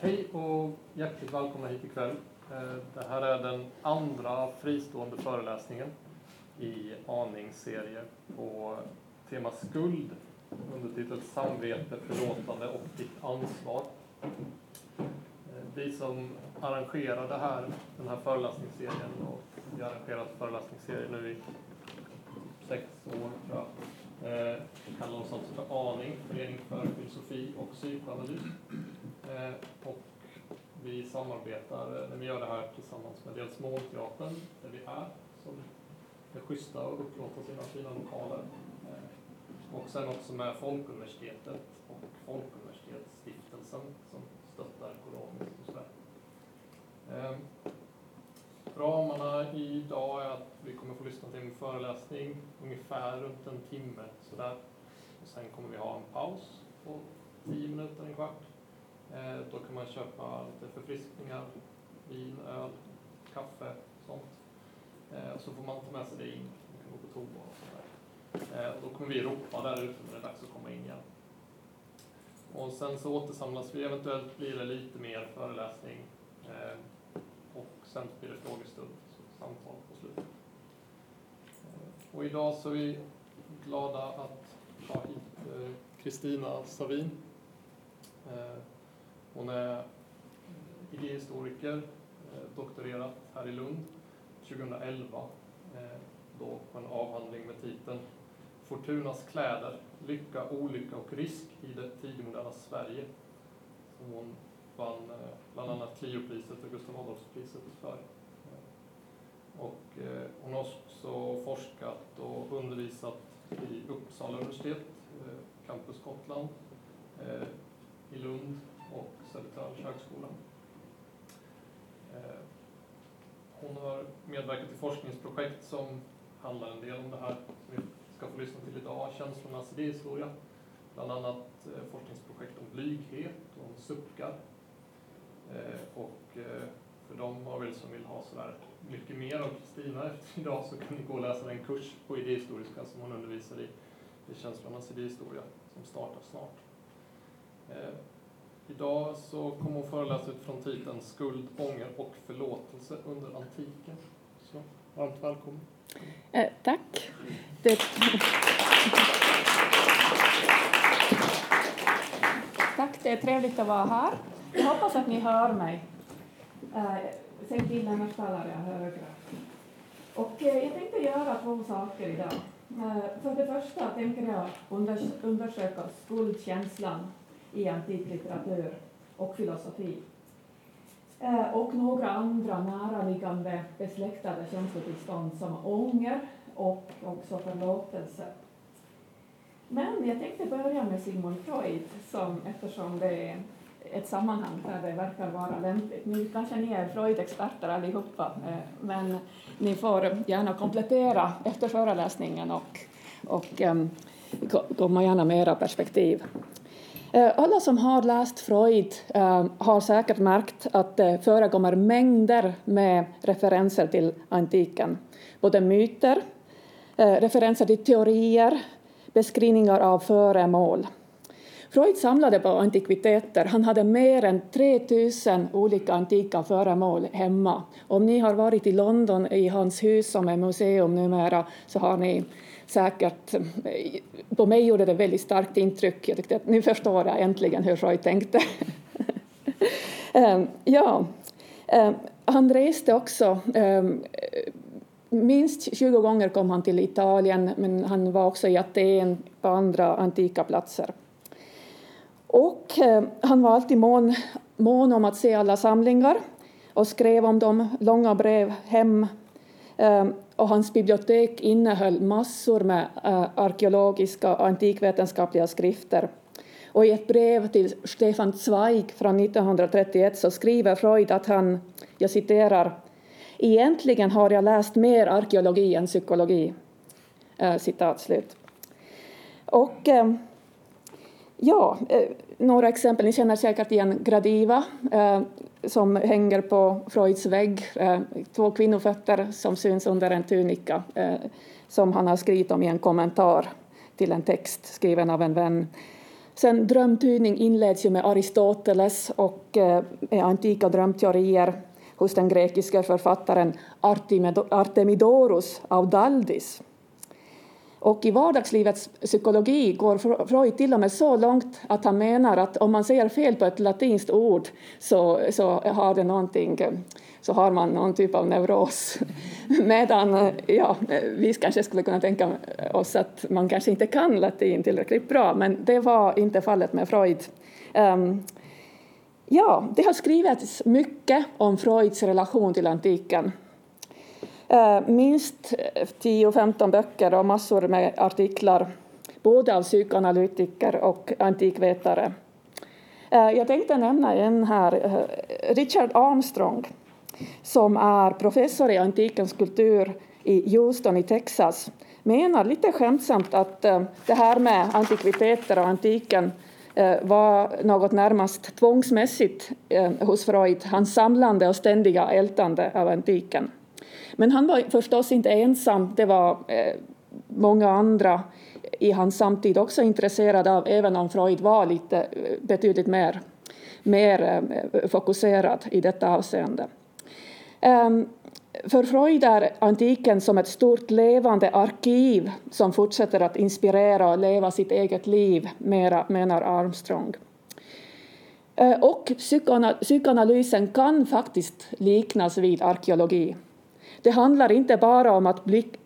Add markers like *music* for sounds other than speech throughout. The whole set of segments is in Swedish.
Hej och hjärtligt välkomna hit ikväll. Eh, det här är den andra fristående föreläsningen i Aningsserie på tema skuld undertitlat Samvete, förlåtande och ditt ansvar. Eh, vi som arrangerar det här, den här föreläsningsserien och vi har arrangerat föreläsningsserien nu i sex år tror jag. Eh, kallar oss som för ANING, Förening för filosofi och psykoanalys. Eh, och vi samarbetar eh, när vi gör det här tillsammans med dels Månteatern, där vi är, som är schyssta och upplåter sina fina lokaler. Eh, och sen också med Folkuniversitetet och Folkuniversitetsstiftelsen som stöttar ekonomiskt och sådär. Ehm, ramarna idag är att vi kommer få lyssna till en föreläsning ungefär runt en timme sådär. Och sen kommer vi ha en paus på tio minuter, en kvart. Eh, då kan man köpa lite förfriskningar, vin, öl, kaffe, sånt. Eh, och så får man ta med sig det in, man kan gå på toa och sådär. Eh, och då kommer vi ropa där ute när det är dags att komma in igen. Och sen så återsamlas vi, eventuellt blir det lite mer föreläsning och sen blir det frågestund, så samtal på slutet. Och idag så är vi glada att ha hit Kristina Savin. Hon är idéhistoriker, eh, doktorerat här i Lund 2011, eh, då på en avhandling med titeln Fortunas kläder, lycka, olycka och risk i det tidigmoderna Sverige. Som hon vann eh, bland annat Cliopriset och Gustav Adolfspriset för. Och hon har också forskat och undervisat i Uppsala universitet, Campus Gotland, i Lund och Södertörns högskola. Eh, hon har medverkat i forskningsprojekt som handlar en del om det här som vi ska få lyssna till idag, känslornas idéhistoria. Bland annat eh, forskningsprojekt om blyghet och om suckar. Eh, och för de av er som vill ha sådär mycket mer av Kristina efter idag så kan ni gå och läsa den kurs på idéhistoriska som hon undervisar i, i känslornas idéhistoria som startar snart. Idag så kommer hon föreläsa utifrån titeln Skuld, ånger och förlåtelse under antiken. Så varmt välkommen. Eh, tack. Det... Tack, det är trevligt att vara här. Jag hoppas att ni hör mig. Eh, säg till annars talar jag högre. Och eh, jag tänkte göra två saker idag. Eh, för det första tänker jag undersöka skuldkänslan i antik litteratur och filosofi. Eh, och några andra näraliggande besläktade känslotillstånd som ånger och också förlåtelse. Men jag tänkte börja med Sigmund Freud som, eftersom det är ett sammanhang där det verkar vara lämpligt. Nu kanske ni är Freud-experter allihopa, eh, men ni får gärna komplettera efter föreläsningen och, och ehm, komma gärna med era perspektiv. Eh, alla som har läst Freud eh, har säkert märkt att det förekommer mängder med referenser till antiken. Både myter, eh, referenser till teorier, beskrivningar av föremål. Freud samlade på antikviteter. Han hade mer än 3000 olika antika föremål hemma. Om ni har varit i London i hans hus som är museum numera så har ni säkert... Eh, på mig gjorde det väldigt starkt intryck. Jag tyckte att nu förstår jag äntligen hur Freud tänkte. *laughs* Ehm, ja, ehm, han reste också ehm, Minst 20 gånger kom han till Italien, men han var också i Aten på andra antika platser. Och eh, han var alltid mån, mån om att se alla samlingar och skrev om dem långa brev hem. Ehm, och hans bibliotek innehöll massor med eh, arkeologiska och antikvetenskapliga skrifter. Och I ett brev till Stefan Zweig från 1931 så skriver Freud att han, jag citerar, Egentligen har jag läst mer arkeologi än psykologi. Eh, citat slut. Och eh, Ja, eh, några exempel. Ni känner säkert igen Gradiva eh, som hänger på Freuds vägg. Eh, två kvinnofötter som syns under en tunika eh, som han har skrivit om i en kommentar till en text skriven av en vän. Sen drömtydning inleds ju med Aristoteles och eh, med antika drömteorier hos den grekiska författaren Artemidorus av Daldis. Och i vardagslivets psykologi går Freud till och med så långt att han menar att om man säger fel på ett latinskt ord så, så har det någonting så har man någon typ av neuros. *laughs* Medan ja, vi kanske skulle kunna tänka oss att man kanske inte kan latin tillräckligt bra, men det var inte fallet med Freud. Um, ja, det har skrivits mycket om Freuds relation till antiken. Eh, minst 10-15 böcker och massor med artiklar, både av psykoanalytiker och antikvetare. Eh, jag tänkte nämna en här, eh, Richard Armstrong som är professor i antikens kultur i Houston i Texas, menar lite skämtsamt att det här med antikviteter och antiken var något närmast tvångsmässigt hos Freud, hans samlande och ständiga ältande av antiken. Men han var förstås inte ensam, det var eh, många andra i hans samtid också intresserade av, även om Freud var lite eh, betydligt mer, mer eh, fokuserad i detta avseende. Um, för Freud är antiken som ett stort levande arkiv som fortsätter att inspirera och leva sitt eget liv, mera, menar Armstrong. Och psykoanalysen kan faktiskt liknas vid arkeologi. Det handlar inte bara om att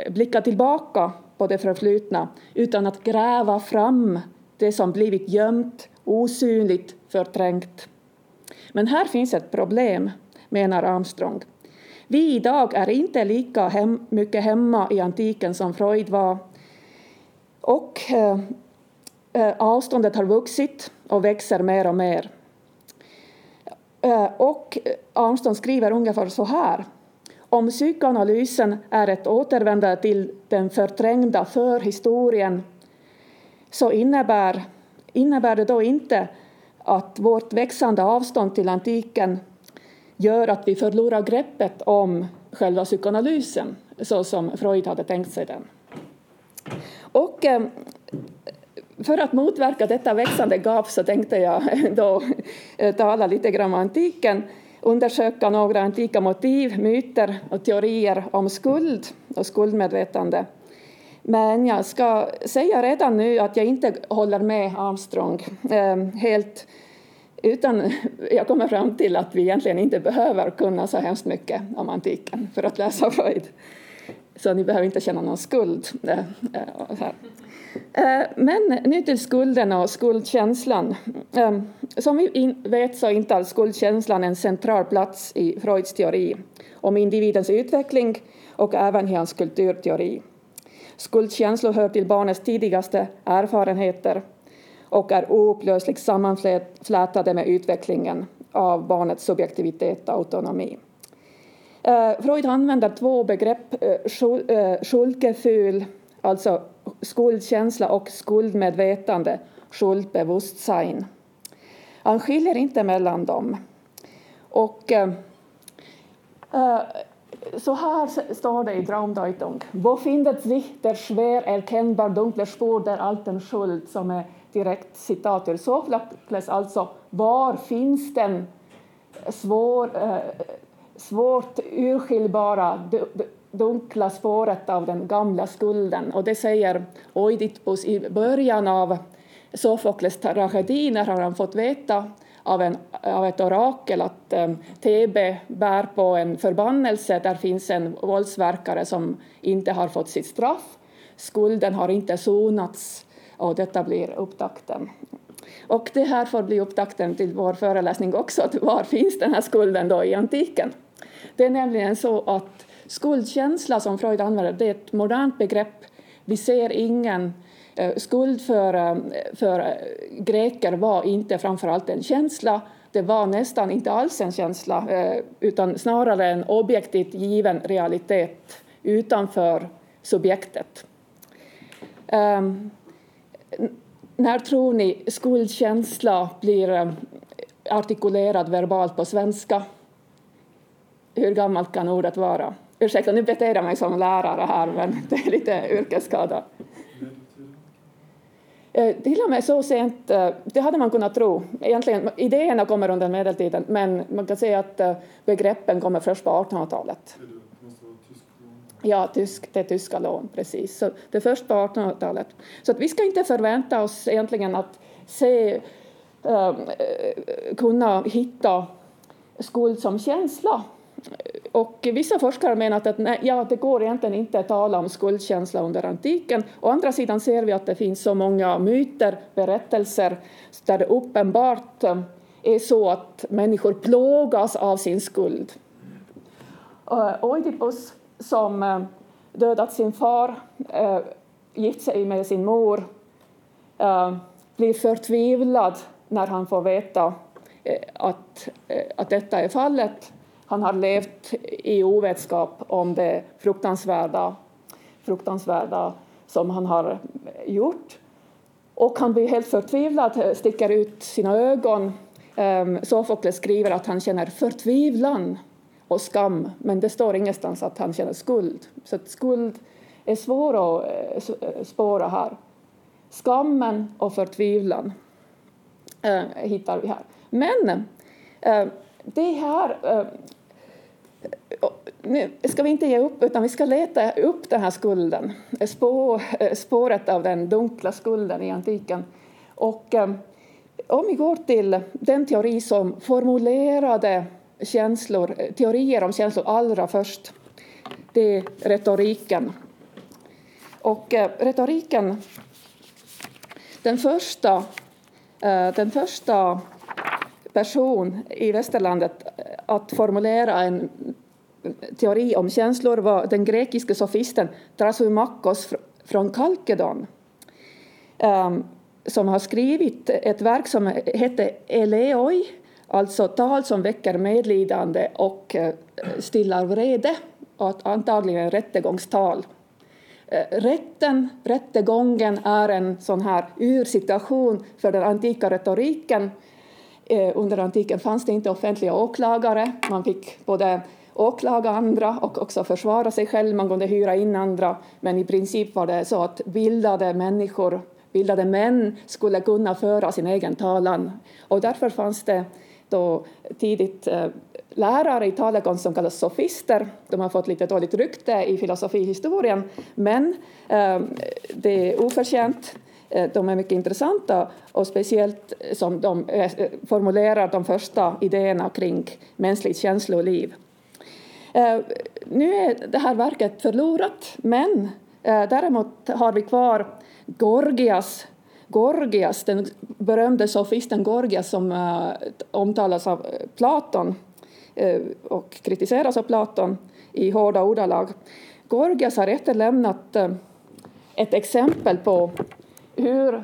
blicka tillbaka på det förflutna utan att gräva fram det som blivit gömt, osynligt, förträngt. Men här finns ett problem, menar Armstrong. Vi idag är inte lika hem, mycket hemma i antiken som Freud var. Och eh, eh, avståndet har vuxit och växer mer och mer. Eh, och Armstrong skriver ungefär så här. Om psykoanalysen är ett återvändande till den förträngda förhistorien så innebär, innebär det då inte att vårt växande avstånd till antiken gör att vi förlorar greppet om själva psykoanalysen så som Freud hade tänkt sig den. Och eh, för att motverka detta växande gap så tänkte jag *laughs* då eh, tala lite grann om antiken, undersöka några antika motiv, myter och teorier om skuld och skuldmedvetande. Men jag ska säga redan nu att jag inte håller med Armstrong ehm, helt utan *laughs* jag kommer fram till att vi egentligen inte behöver kunna så hemskt mycket om antiken för att läsa Freud. Så ni behöver inte känna någon skuld. Ehm, eh, Eh, men nu till skulden och skuldkänslan. Ehm, som vi vet så intar skuldkänslan en central plats i Freuds teori om individens utveckling och även i hans kulturteori. Skuldkänslor hör till barnets tidigaste erfarenheter och är oupplösligt sammanflätade med utvecklingen av barnets subjektivitet och autonomi. Eh, Freud använder två begrepp, uh, alltså skuldkänsla och skuldmedvetande, schuldbewusstsein. Han skiljer inte mellan dem. Och eh, eh, så här står det i Traumdeutung. Wo findet sich der schwer erkennbar dunkle Spur der alten Schuld, som är direkt citat ur Sofokles, alltså var finns den svår, eh, svårt urskiljbara dunkla spåret av den gamla skulden. Och det säger Oidipus i början av Sofokles tragedi när har han fått veta av, en, av ett orakel att eh, um, Thebe bär på en förbannelse. Där finns en våldsverkare som inte har fått sitt straff. Skulden har inte sonats och detta blir upptakten. Och det här får bli upptakten till vår föreläsning också, att var finns den här skulden då i antiken? Det är nämligen så att skuldkänsla som Freud använder, det är ett modernt begrepp. Vi ser ingen eh, skuld eh, för, för eh, greker var inte framförallt en känsla, det var nästan inte alls en känsla, utan snarare en objektivt given realitet utanför subjektet. Um, när tror ni skuldkänsla blir artikulerad verbalt på svenska? Hur gammalt kan ordet vara? Ursäkta, nu beter jag mig som lärare här, men det är lite yrkesskada. Eh, till och med så sent, eh, det hade man kunnat tro. Egentligen, idéerna kommer under medeltiden, men man kan säga att eh, begreppen kommer först på 1800-talet. Ja, tysk, det är tyska lån, precis. Så det är först på 1800-talet. Så att vi ska inte förvänta oss egentligen att se, kunna hitta skuld som känsla och vissa forskare menar att nej, ja, det går egentligen inte att tala om skuldkänsla under antiken. Å andra sidan ser vi att det finns så många myter, berättelser, där det uppenbart eh, är så att människor plågas av sin skuld. Eh, Oidipus, som eh, dödat sin far, gift sig med sin mor, blir förtvivlad när han får veta att, att detta är fallet han har levt i ovetskap om det fruktansvärda, fruktansvärda som han har gjort. Och han blir helt förtvivlad, sticker ut sina ögon. Ehm, Sofokles skriver att han känner förtvivlan och skam, men det står ingenstans att han känner skuld. Så skuld är svår att eh, spåra här. Skammen och förtvivlan eh, hittar vi här. Men eh, det här nu ska vi inte ge upp, utan vi ska leta upp den här skulden, spår, eh, spåret av den dunkla skulden i antiken. Och eh, om vi går till den teori som formulerade känslor, eh, teorier om känslor allra först, det är retoriken. Och retoriken, den första, den första person i västerlandet att formulera en teori om känslor var den grekiske sofisten Trasumakos från Kalkedon ehm, som har skrivit ett verk som hette Eleoi, alltså tal som väcker medlidande och eh, stillar vrede, och antagligen rättegångstal. Eh, rätten, rättegången är en sån här ursituation för den antika retoriken. Eh, under antiken fanns det inte offentliga åklagare, man fick både åklaga andra och också försvara sig själv. Man kunde hyra in andra, men i princip var det så att bildade människor, bildade män skulle kunna föra sin egen talan. Och därför fanns det då tidigt eh, lärare i talekonst som kallas sofister. De har fått lite dåligt rykte i filosofihistorien, men eh, det är oförtjänt. Eh, de är mycket intressanta och speciellt som de eh, formulerar de första idéerna kring mänskligt känsloliv. Eh, nu är det här verket förlorat, men eh, däremot har vi kvar Gorgias, Gorgias den berömde sofisten Gorgias som eh, omtalas av eh, Platon eh, och kritiseras av Platon i hårda ordalag. Gorgias har efterlämnat eh, ett exempel på hur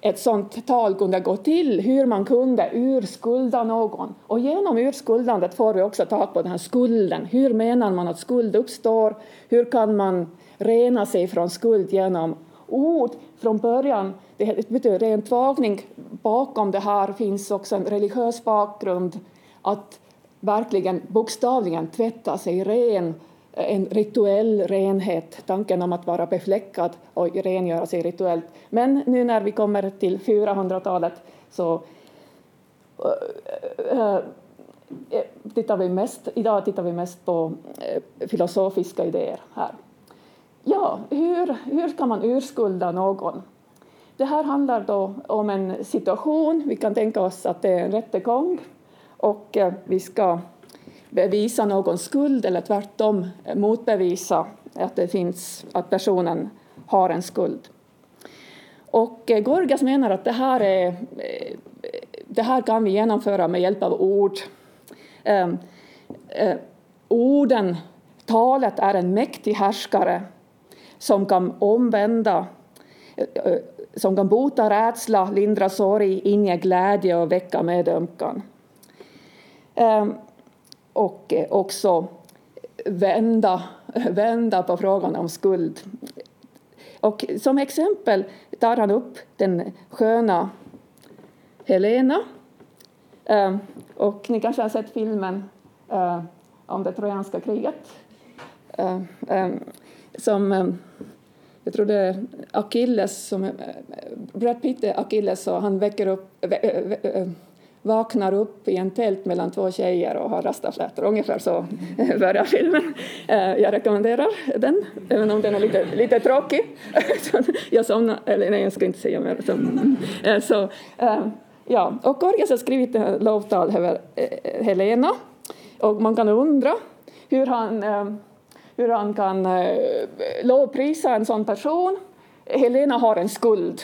ett sånt tal kunde gå till, hur man kunde urskulda någon. Och genom urskuldandet får vi också tag på den här skulden. Hur menar man att skuld uppstår? Hur kan man rena sig från skuld genom ord? Från början, det betyder ren tvagning. Bakom det här finns också en religiös bakgrund. Att verkligen bokstavligen tvätta sig ren en rituell renhet, tanken om att vara befläckad och rengöra sig rituellt. Men nu när vi kommer till 400-talet så eh, eh, eh, tittar vi mest, idag tittar vi mest på filosofiska idéer här. Ja, hur, hur kan man urskulda någon? Det här handlar då om en situation, vi kan tänka oss att det är en rättegång och vi ska bevisa någon skuld eller tvärtom motbevisa att, det finns, att personen har en skuld. Och eh, Gorgas menar att det här, är, eh, det här kan vi genomföra med hjälp av ord. Ehm, eh, orden, talet är en mäktig härskare som kan omvända, eh, som kan bota rädsla, lindra sorg, inge glädje och väcka medömkan ehm, och eh, också vända, *laughs* vända på frågan om skuld. Och som exempel tar han upp den sköna Helena. Eh, och ni kanske har sett filmen eh, om det trojanska kriget. Som jag tror det är Achilles som Brad Pitt är Achilles och han väcker upp, vaknar upp i en tält mellan två tjejer och har rastaflätor. Ungefär så *laughs* börjar filmen. Eh, jag rekommenderar den, även om den är lite, lite tråkig. *laughs* jag somnade, eller nej, jag ska inte säga mer. Så, eh, eh, ja. Och Gorgias har skrivit ett lovtal över Helena och man kan undra hur han hur han kan lovprisa en sån person. Helena har en skuld.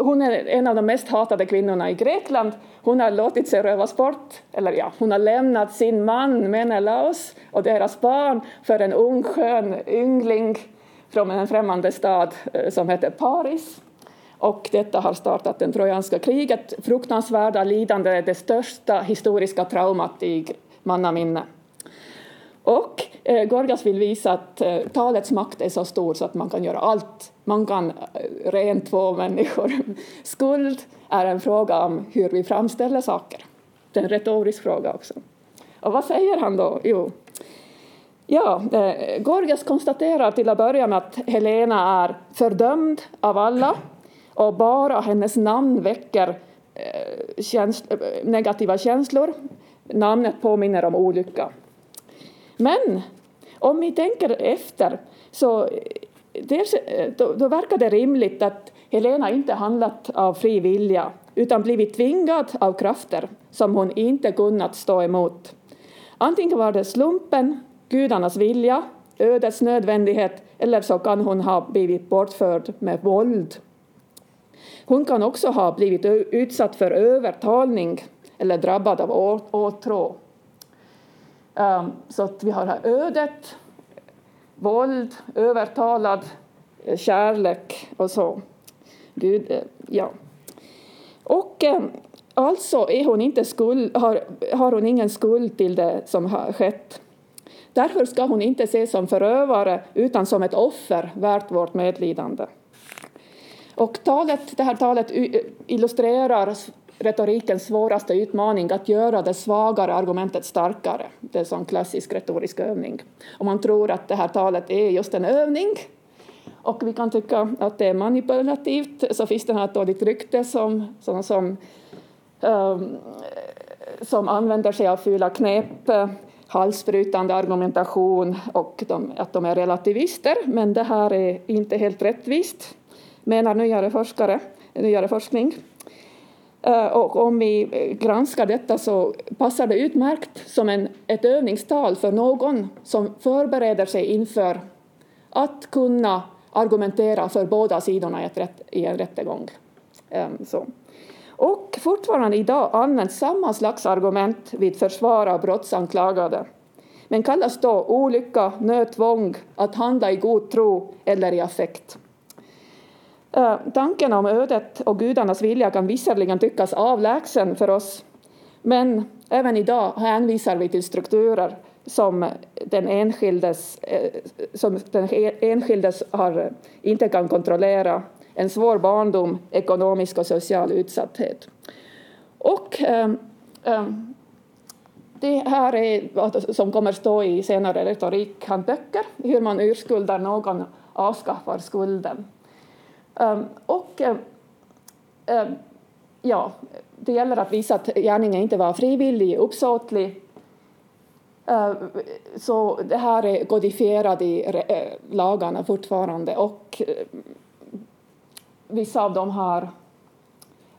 Hon är en av de mest hatade kvinnorna i Grekland. Hon har låtit sig rövas bort, eller ja, hon har lämnat sin man Menelaos och deras barn för en ung skön yngling från en främmande stad eh, som heter Paris. Och detta har startat det trojanska kriget, fruktansvärda lidande, det största historiska traumat i mannaminne. Och eh, Gorgas vill visa att eh, talets makt är så stor så att man kan göra allt. Man kan eh, rent två människor. *laughs* Skuld är en fråga om hur vi framställer saker. Det är en retorisk fråga också. Och vad säger han då? Jo, ja, eh, Gorgas konstaterar till att börja med att Helena är fördömd av alla och bara hennes namn väcker eh, käns eh, negativa känslor. Namnet påminner om olycka. Men om vi tänker efter så eh, dels, eh, då, då verkar det rimligt att Helena inte handlat av fri vilja utan blivit tvingad av krafter som hon inte kunnat stå emot. Antingen var det slumpen, gudarnas vilja, ödets nödvändighet eller så kan hon ha blivit bortförd med våld. Hon kan också ha blivit utsatt för övertalning eller drabbad av åtrå. Um, så att vi har här ödet, våld, övertalad eh, kärlek och så. Gud, eh, ja. Och ehm, alltså är hon inte skuld, har, har hon ingen skuld till det som har skett. Därför ska hon inte ses som förövare utan som ett offer värt vårt medlidande. Och talet, det här talet illustrerar retorikens svåraste utmaning att göra det svagare argumentet starkare. Det är en sån klassisk retorisk övning. Om man tror att det här talet är just en övning och vi kan tycka att det är manipulativt så finns det här ett dåligt rykte som, som, som, um, som använder sig av fula knep halsbrytande argumentation och de, att de är relativister, men det här är inte helt rättvist, menar nyare forskare, nyare forskning. Eh, och om vi granskar detta så passar det utmärkt som en, ett övningstal för någon som förbereder sig inför att kunna argumentera för båda sidorna i, ett rätt, i en rättegång. Ehm, så. Och fortfarande idag används samma slags argument vid försvar av brottsanklagade men kallas då olycka, nödtvång, att handla i god tro eller i affekt. Tanken om ödet och gudarnas vilja kan visserligen tyckas avlägsen för oss, men även idag hänvisar vi till strukturer som den enskildes, eh, som den e, enskildes har, inte kan kontrollera, en svår barndom, ekonomisk och social utsatthet. Och ähm, ähm, det här är vad som kommer stå i senare retorikhandböcker, hur man urskuldar någon avskaffar skulden. Um, och um, ja, det gäller att visa att gärningen inte var frivillig, uppsåtlig. Så det här är kodifierat i eh, lagarna fortfarande och vissa av de här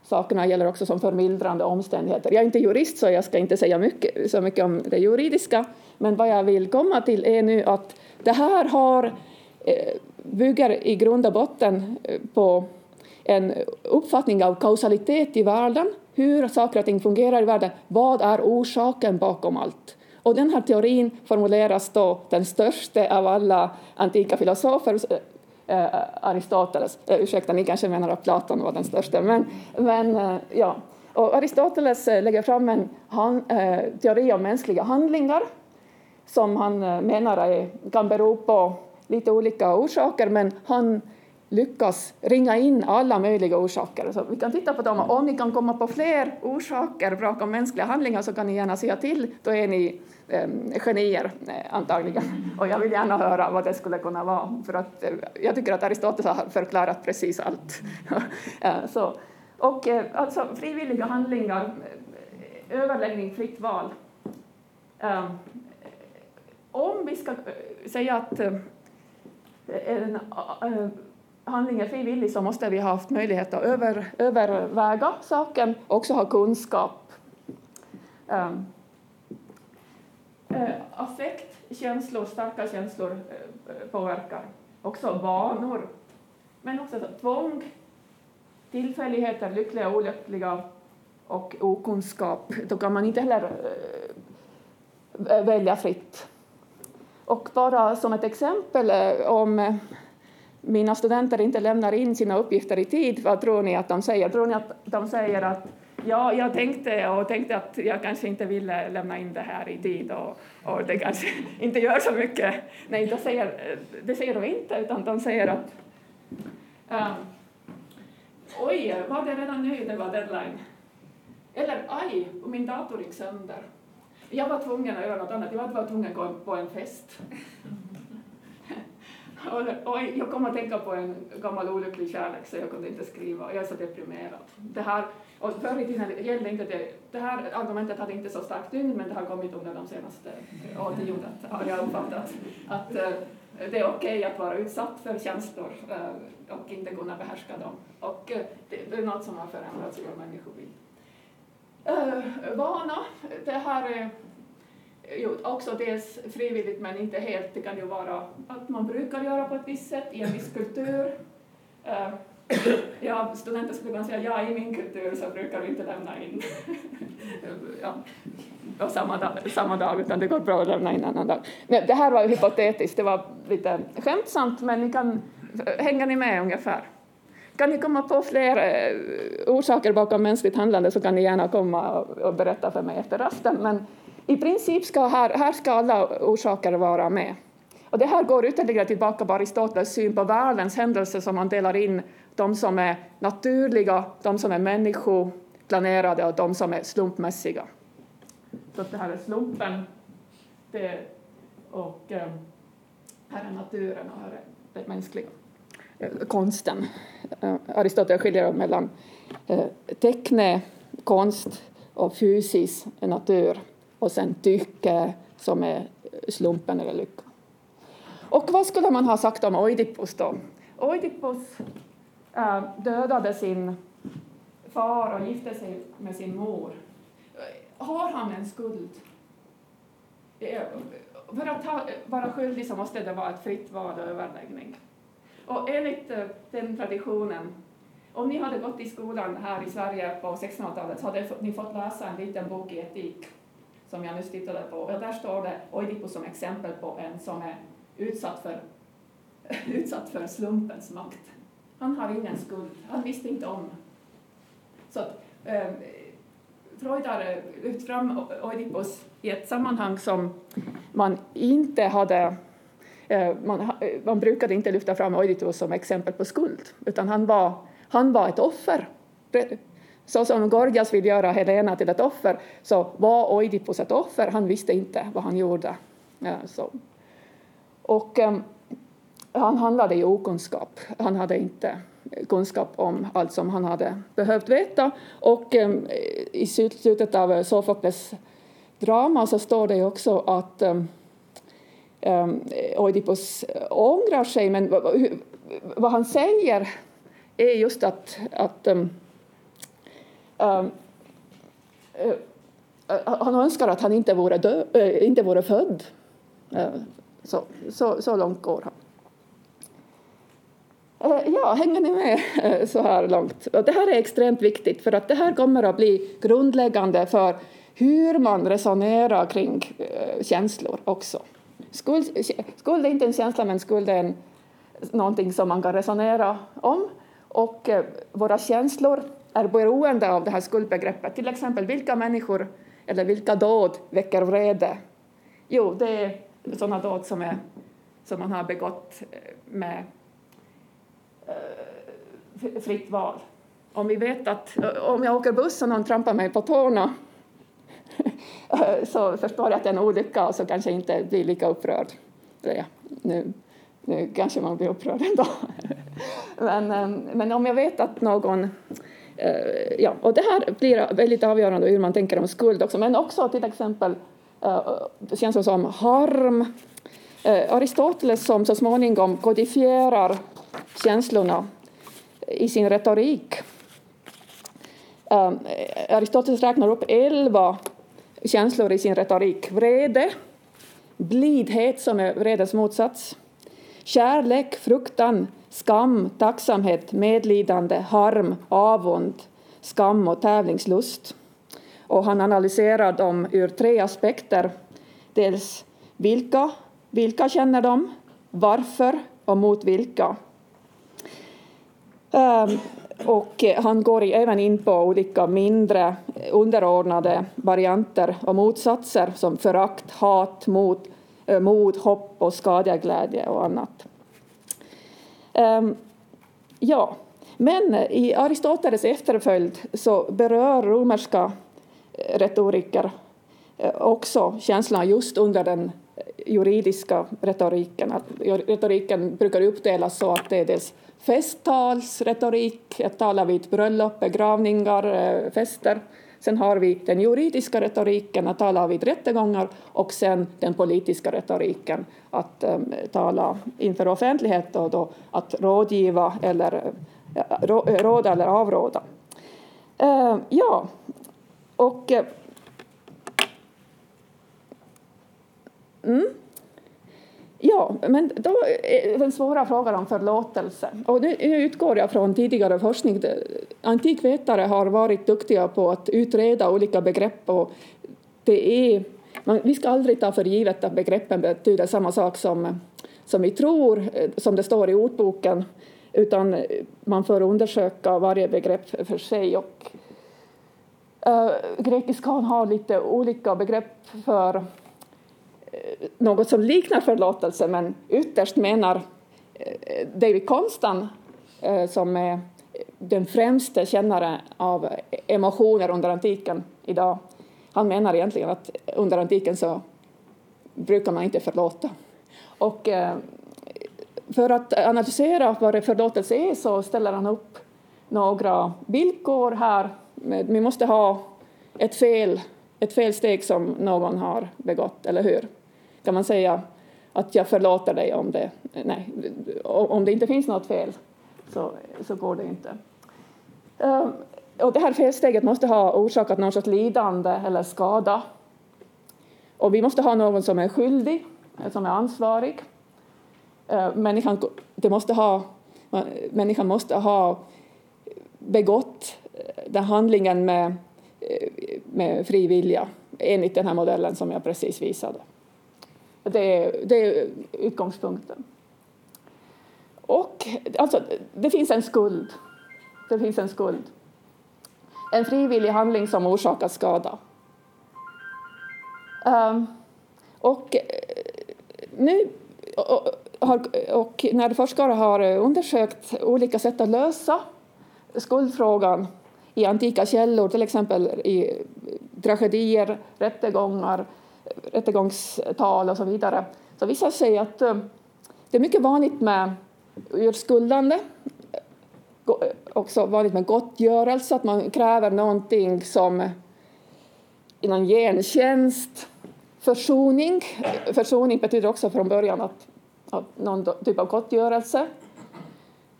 sakerna gäller också som förmildrande omständigheter. Jag är inte jurist så jag ska inte säga mycket, så mycket om det juridiska, men vad jag vill komma till är nu att det här har Eh, bygger i grund och botten eh, på en uppfattning av kausalitet i världen, hur saker och ting fungerar i världen, vad är orsaken bakom allt? Och den här teorin formuleras då den största av alla antika filosofer, äh, Aristoteles. Äh, ursäkta, ni kanske menar att Platon var den största, men, men äh, ja. Och Aristoteles lägger fram en han, teori om mänskliga handlingar som han menar är, kan bero på lite olika orsaker, men han lyckas ringa in alla möjliga orsaker. Så vi kan titta på dem. Om ni kan komma på fler orsaker bakom mänskliga handlingar så kan ni gärna säga till. Då är ni eh, genier eh, antagligen. Och jag vill gärna höra vad det skulle kunna vara. För att, eh, jag tycker att Aristoteles har förklarat precis allt. *laughs* Eh, så, och eh, alltså frivilliga handlingar, eh, överläggning, fritt val. Ehm, om vi ska eh, säga att en eh, handling är frivillig så måste vi ha haft möjlighet att över, överväga saken och också ha kunskap. Um, uh, affekt, känslor, starka känslor uh, påverkar. Också vanor. Men också tvång, tillfälligheter, lyckliga och olyckliga och okunskap. Då kan man inte heller uh, välja fritt. Och bara som ett exempel eh, om mina studenter inte lämnar in sina uppgifter i tid, vad tror ni att de säger? Tror ni att de säger att ja, jag tänkte och tänkte att jag kanske inte ville lämna in det här i tid och, och det kanske *laughs* inte gör så mycket. Nej, de säger, eh, det säger de inte, utan de säger att um, oj, var det redan nu det var deadline? Eller aj, min dator gick sönder. Jag var tvungen att göra något annat, jag var tvungen att gå på en fest. *laughs* Och, och jag kom att tänka på en gammal olycklig kärlek så jag kunde inte skriva. Jag är så deprimerad. Det här, och förr i tiden gällde inte det, det här argumentet hade inte så stark tyngd men det har kommit under de senaste årtiondet har jag uppfattat att uh, det är okej okay att vara utsatt för känslor uh, och inte kunna behärska dem. Och uh, det, det, är något som har förändrats i vår människobild. Eh, vana, det här är jo, också dels frivilligt men inte helt. Det kan ju vara att man brukar göra på ett visst sätt i en viss kultur. Uh, ja, studenter skulle kunna säga ja, i min kultur så brukar vi inte lämna in *laughs* ja, och samma, dag, samma dag, utan det går bra att lämna in en annan dag. Nej, det här var ju hypotetiskt, det var lite skämtsamt, men ni kan, eh, hänger ni med ungefär? Kan ni komma på fler eh, orsaker bakom mänskligt handlande så kan ni gärna komma och berätta för mig efter rasten. Men i princip ska här, här ska alla orsaker vara med. Och det här går ytterligare tillbaka på Aristoteles syn på världens händelser som man delar in de som är naturliga, de som är människoplanerade och de som är slumpmässiga. Så det här är slumpen det, och eh, här är naturen och här är det mänskliga. Eh, konsten. Eh, Aristoteles skiljer mellan eh, teckne, konst och fysisk natur och sen tycke som är slumpen eller lycka. Och vad skulle man ha sagt om Oidipus då? Oidipus eh, dödade sin far och gifte sig med sin mor. Har han en skuld? Eh, för att vara skyldig så måste det vara ett fritt val och överläggning. Och enligt eh, den traditionen, om ni hade gått i skolan här i Sverige på 1600-talet så hade ni fått läsa en liten bok i etik som jag nyss tittade på. Och där står det Oidipus som exempel på en som är utsatt för, *laughs* utsatt för slumpens makt. Han har ingen skuld, han visste inte om. Så att, eh, Freud har eh, lyft fram Oidipus i ett sammanhang som man inte hade Eh, man, eh, man brukade inte lyfta fram Oidipus som exempel på skuld, utan han var, han var ett offer så som Gorgias vill göra Helena till ett offer, så var Oidipus ett offer. Han visste inte vad han gjorde. Så. Och ehm, han handlade i okunskap. Han hade inte eh, kunskap om allt som han hade behövt veta. Och ehm, i slutet av Sofokles drama så står det också att ehm, Ehm, Oidipus ångrar sig, men vad han säger är just att, att um, Uh, uh, han önskar att han inte vore, dö, uh, inte vore född. Ehm, så, så, så långt går han. Eh, ja, hänger ni med eh, så här långt? Det här är extremt viktigt för att det här kommer att bli grundläggande för hur man resonerar kring känslor också. Skuld, skuld är inte en känsla, men skuld är en, någonting som man kan resonera om. Och eh, våra känslor är beroende av det här skuldbegreppet. Till exempel vilka människor eller vilka dåd väcker vrede? Jo, det är sådana dåd som, är, som man har begått eh, med eh, fritt val. Om vi vet att eh, om jag åker buss och någon trampar mig på tårna *laughs* så förstår jag att det är en olycka och så kanske jag inte blir lika upprörd. Ja, nu, nu kanske man blir upprörd ändå. *laughs* men, ehm, men om jag vet att någon eh, ja, och det här blir väldigt avgörande hur man tänker om skuld också, men också till exempel eh, känslor som harm. Eh, Aristoteles som så småningom kodifierar känslorna i sin retorik. Ehm, Aristoteles räknar upp elva känslor i sin retorik. Vrede, blidhet som är vredes motsats, kärlek, fruktan, skam, tacksamhet, medlidande, harm, avund, skam och tävlingslust. Och han analyserar dem ur tre aspekter. Dels vilka, vilka känner de, varför och mot vilka. Um, och eh, han går även in på olika mindre eh, underordnade varianter och motsatser som förakt, hat, mod, eh, mod, hopp och skadeglädje och annat. Ehm, ja, men i Aristoteles efterföljd så berör romerska retoriker också känslorna just under den juridiska retoriken. Retoriken brukar uppdelas så att det är dels festtalsretorik, ett tala vid bröllop, begravningar, eh, fester, Sen har vi den juridiska retoriken, att tala vid rättegångar, och sen den politiska retoriken, att um, tala inför offentlighet och då att rådgiva eller eh, råda eller avråda. Uh, ja, och... mm. Ja, men då är den svåra frågan om förlåtelse. Och nu utgår jag från tidigare forskning. Antikvetare har varit duktiga på att utreda olika begrepp och det är, man, vi ska aldrig ta för givet att begreppen betyder samma sak som, som vi tror, eh, som det står i ordboken, utan eh, man får undersöka varje begrepp för sig. Och, äh, grekiskan har lite olika begrepp för Eh, något som liknar förlåtelse, men ytterst menar eh, David Konstan eh, som är den främste kännaren av emotioner under antiken idag, han menar egentligen att under antiken så brukar man inte förlåta. Och för att analysera vad förlåtelse är så ställer han upp några villkor här. Vi måste ha ett fel, ett felsteg som någon har begått, eller hur? Kan man säga att jag förlåter dig om det, nej, om det inte finns något fel så, så går det inte. Ehm, och det här felsteget måste ha orsakat någon sorts lidande eller skada. Och vi måste ha någon som är skyldig, som är ansvarig. Ehm, människan, det måste ha, människan måste ha begått den handlingen med, med fri vilja enligt den här modellen som jag precis visade. Det är, det är utgångspunkten. Och alltså, det finns en skuld. Det finns en skuld. En frivillig handling som orsakar skada. Um, och eh, nu och, och när forskare har undersökt olika sätt att lösa skuldfrågan i antika källor, till exempel i tragedier, rättegångar, rättegångstal och så vidare, så visar det sig att eh, det är mycket vanligt med urskuldande, eh, också vanligt med gottgörelse, att man kräver någonting som eh, någon gentjänst, försoning. Försoning betyder också från början att, att någon typ av gottgörelse.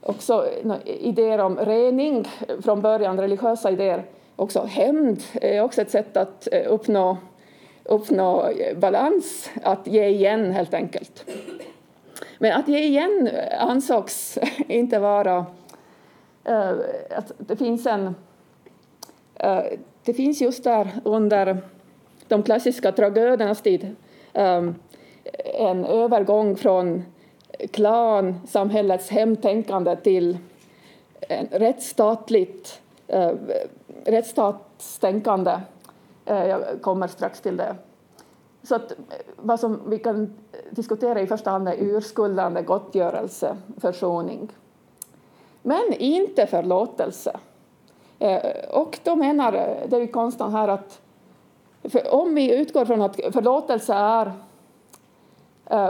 Också idéer om rening, från början religiösa idéer. Också hämnd är också ett sätt att uppnå uppnå balans, att ge igen helt enkelt. Men att ge igen ansågs *laughs* inte vara... Eh, att det finns en... Eh, det finns just där under de klassiska tragödernas tid ehm, en övergång från klan, samhällets hemtänkande till en rättsstatligt, eh, rättsstatstänkande Eh, jag kommer strax till det. Så att, eh, vad som vi kan diskutera i första hand är urskuldande, gottgörelse, försoning. men inte förlåtelse. Eh, och då menar det är ju Konstant här att om vi utgår från att förlåtelse är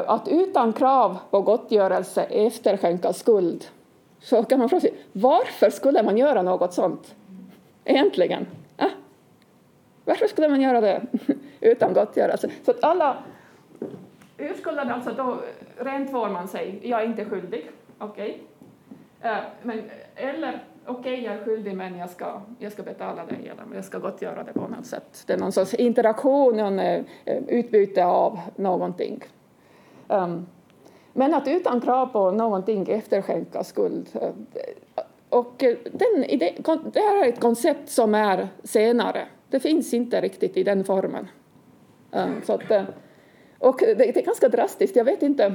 att utan krav på gottgörelse efterskänka skuld, så kan man fråga sig varför skulle man göra något sånt egentligen? Varför skulle man göra det *laughs* utan gottgörelse? Så att alla urskuldade, alltså då rentvår man sig, jag är inte skyldig, okej. Okay. men, eller okej, okay, jag är skyldig men jag ska, jag ska betala det genom, jag ska gottgöra det på något sätt. Det är någon sorts interaktion, någon, eh, eh, utbyte av någonting. Um, men att utan krav på någonting efterskänka skuld. Och den, det här är ett koncept som är senare. Det finns inte riktigt i den formen. Ehm, så att, eh, och det, är ganska drastiskt. Jag vet inte.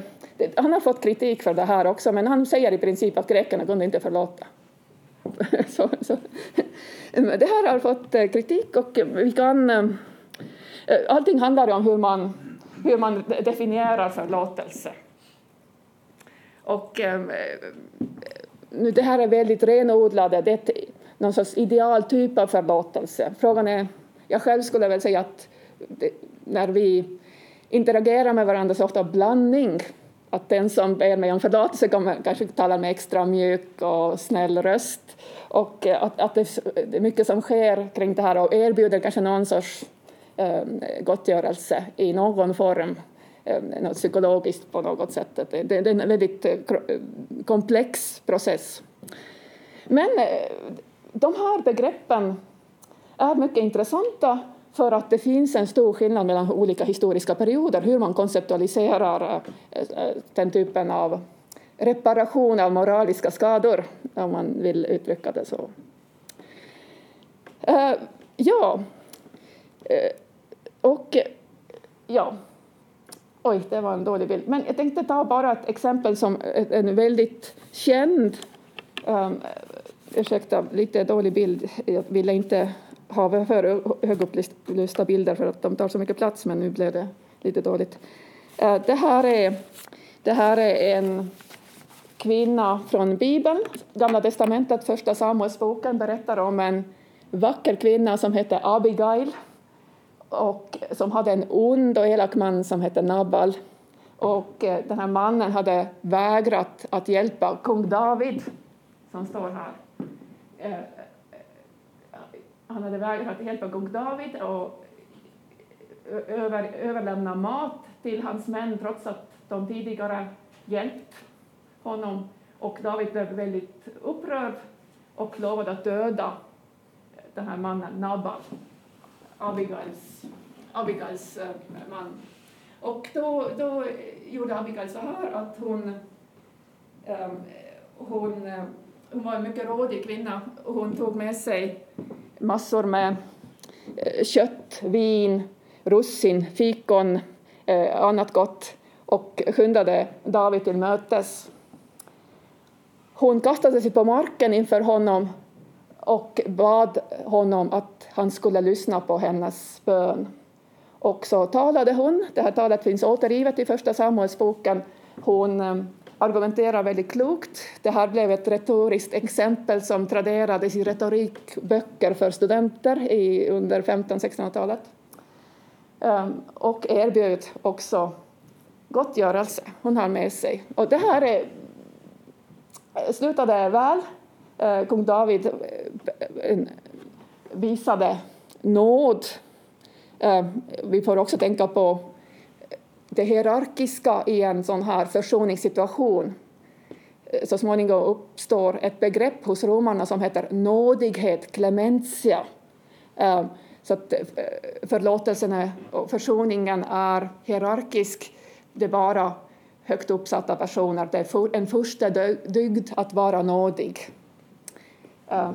Han har fått kritik för det här också, men han säger i princip att grekerna kunde inte förlåta. *laughs* så, så. Det här har fått eh, kritik och vi kan... Eh, allting handlar om hur man, hur man definierar förlåtelse. Och ehm, nu det här är väldigt renodlade, det är någon sorts idealtyp av förlåtelse. Frågan är, jag själv skulle väl säga att det, när vi interagerar med varandra så ofta blandning. Att den som ber mig om förlåtelse kommer, kanske talar med extra mjuk och snäll röst. Och eh, att, att det, det är mycket som sker kring det här och erbjuder kanske någon sorts eh, gottgörelse i någon form ehm, något psykologiskt på något sätt. Det, det, är en väldigt eh, eh, komplex process. Men de här begreppen är mycket intressanta för att det finns en stor skillnad mellan olika historiska perioder, hur man konceptualiserar eh, eh, den typen av reparation av moraliska skador, om man vill uttrycka det så. Eh, ja, och ja, Oj, det var en dålig bild. Men jag tänkte ta bara ett exempel som en väldigt känd... Ursäkta, lite dålig bild. Jag ville inte ha för högupplysta bilder för att de tar så mycket plats, men nu blev det lite dåligt. Eh, det, här är, det här är en kvinna från Bibeln. Gamla testamentet, första Samuelsboken, berättar om en vacker kvinna som hette Abigail och som hade en ond och elak man som hette Nabal. Och eh, den här mannen hade vägrat att hjälpa kung David, som står här. Eh, eh, eh, han hade vägrat att hjälpa kung David och över, överlämna mat till hans män trots att de tidigare hjälpt honom. Och David blev väldigt upprörd och lovade att döda den här mannen Nabal. Abigails, Abigails man. Och då, då gjorde Abigail så här att hon, hon, hon var en mycket rådig kvinna och hon tog med sig massor med eh, kött, vin, russin, fikon, eh, annat gott och skyndade David till mötes. Hon kastade sig på marken inför honom och bad honom att han skulle lyssna på hennes bön. Och så talade hon, det här talet finns återgivet i Första Samuelsboken. Hon eh, argumenterar väldigt klokt. Det här blev ett retoriskt exempel som traderades i retorikböcker för studenter i, under 1500-1600-talet. Um, ehm, och erbjöd också gottgörelse hon har med sig. Och det här är, slutade väl. Uh, kung David uh, visade nåd. Ehm, vi får också tänka på det hierarkiska i en sån här försoningssituation. Eh, så småningom uppstår ett begrepp hos romarna som heter nådighet, clementia. Eh, så att eh, förlåtelsen och försoningen är hierarkisk. Det är bara högt uppsatta personer. Det är en första dygd att vara nådig.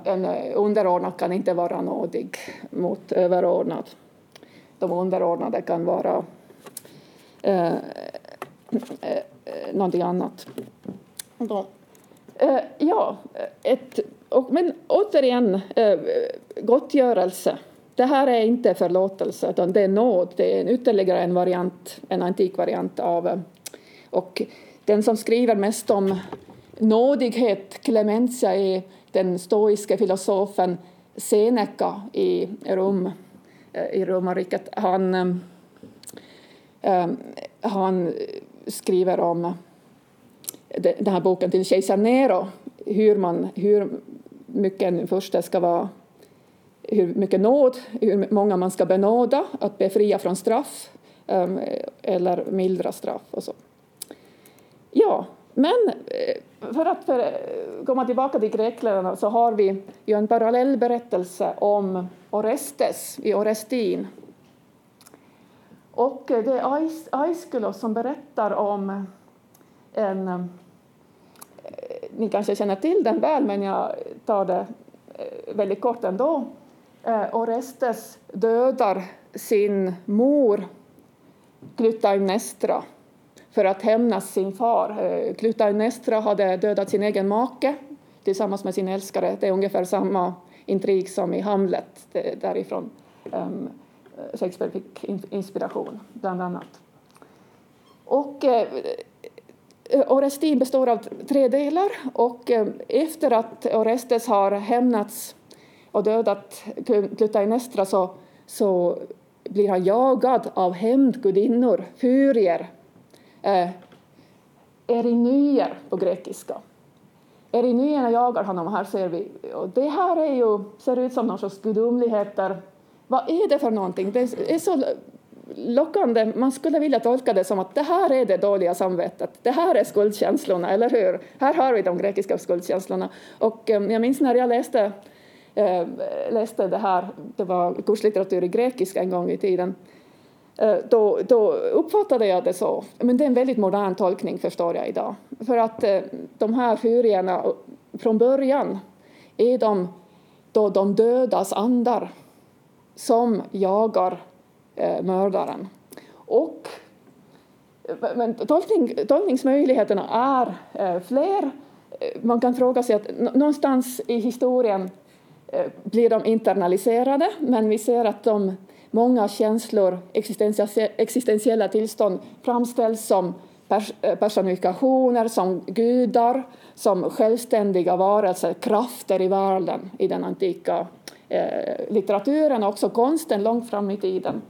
En underordnad kan inte vara nådig mot överordnad. De underordnade kan vara eh, eh, någonting annat. Då, eh, ja, ett, och, men återigen, eh, gottgörelse. Det här är inte förlåtelse, utan det är nåd. Det är en ytterligare en variant, en antik variant av... Och den som skriver mest om nådighet, clementia är den stoiska filosofen Seneca i Rom, eh, i romarriket. Han, eh, Ehm, han skriver om den här boken till kejsar Nero, hur, man, hur mycket en första ska vara hur mycket nåd, hur många man ska benåda, att befria från straff ehm, eller mildra straff och så. Ja, men eh, för att eh, komma tillbaka till grekländarna så har vi ju en parallell berättelse om Orestes i Orestin. Och eh, det är Aiskulos som berättar om eh, en... Eh, ni kanske känner till den väl, men jag tar det väldigt kort ändå. Orestes dödar sin mor Klytaimnestra för att hämnas sin far. Klytaimnestra hade dödat sin egen make tillsammans med sin älskare. Det är ungefär samma intrig som i Hamlet, därifrån ehm, Eh, Shakespeare fick inspiration, bland annat. Och eh, Orestin består av tre delar och eh, efter att Orestes har hämnats och dödat Klytaimnestra så, så blir han jagad av hämndgudinnor, furier, eh, erinyer på grekiska. Erinyerna jagar honom, här ser vi. Och det här är ju, ser ut som någon sorts gudomligheter. Vad är det för någonting? Det är så lockande. Man skulle vilja tolka det som att det här är det dåliga samvetet. Det här är skuldkänslorna, eller hur? Här har vi de grekiska skuldkänslorna. Och eh, jag minns när jag läste eh, läste det här, det var kurslitteratur i grekiska en gång i tiden, eh, då, då uppfattade jag det så. Men det är en väldigt modern tolkning förstår jag idag. För att de här furierna från början är de då de dödas andar som jagar eh, mördaren. Och, eh, men tolkning, tolkningsmöjligheterna är eh, fler. Eh, man kan fråga sig att någonstans i historien Eh, blir de internaliserade, men vi ser att de, många känslor, existentiella tillstånd framställs som pers eh, personifikationer, som gudar, som självständiga varelser, krafter i världen i den antika Eh, litteraturen och också konsten långt fram i tiden.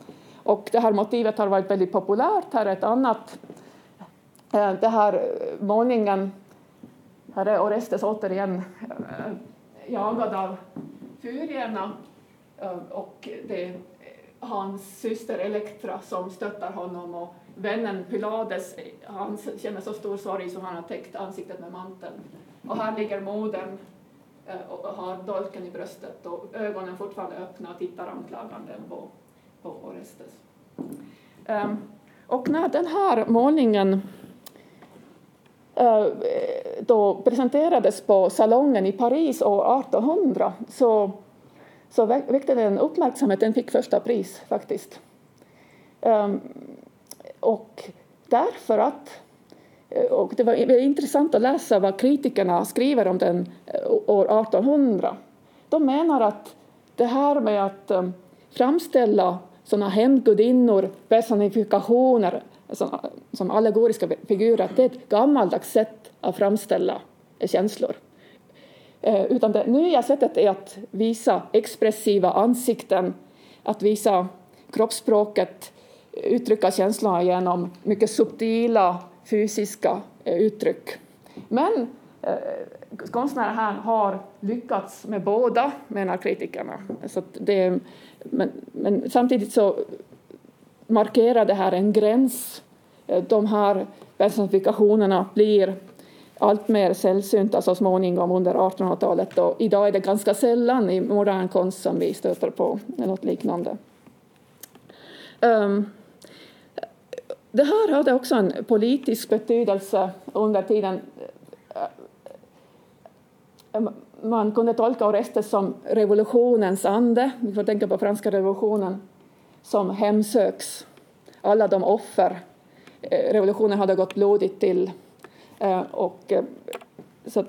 Och det här motivet har varit väldigt populärt. Här är ett annat. Eh, det här eh, målningen, här är Orestes återigen eh, jagad av furierna och det är hans syster Elektra som stöttar honom och vännen Pylades han känner så stor sorg så han har täckt ansiktet med manteln. Och här ligger modern Eh, och har dolken i bröstet och ögonen fortfarande öppna och tittar anklagande på, på Orestes. Ehm, och när den här målningen eh, då presenterades på salongen i Paris år 1800 så, så väckte den uppmärksamhet. Den fick första pris faktiskt. Ehm, och därför att Eh, och det var intressant att läsa vad kritikerna skriver om den eh, år 1800. De menar att det här med att eh, framställa sådana hämndgudinnor, personifikationer som, som allegoriska figurer, det är ett gammaldags sätt att framställa känslor. Utan det nya sättet är att visa expressiva ansikten, att visa kroppsspråket, uttrycka känslorna genom mycket subtila fysiska eh, uttryck. Men eh, konstnärer här har lyckats med båda, menar kritikerna. Så det, men, men samtidigt så markerar det här en gräns. Eh, de här personifikationerna blir allt mer sällsynta så småningom under 1800-talet och idag är det ganska sällan i modern konst som vi stöter på något liknande. Um, det här hade också en politisk betydelse under tiden eh, eh, man kunde tolka Orestes som revolutionens ande. Vi får tänka på franska revolutionen som hemsöks. Alla de offer eh, revolutionen hade gått blodigt till och, så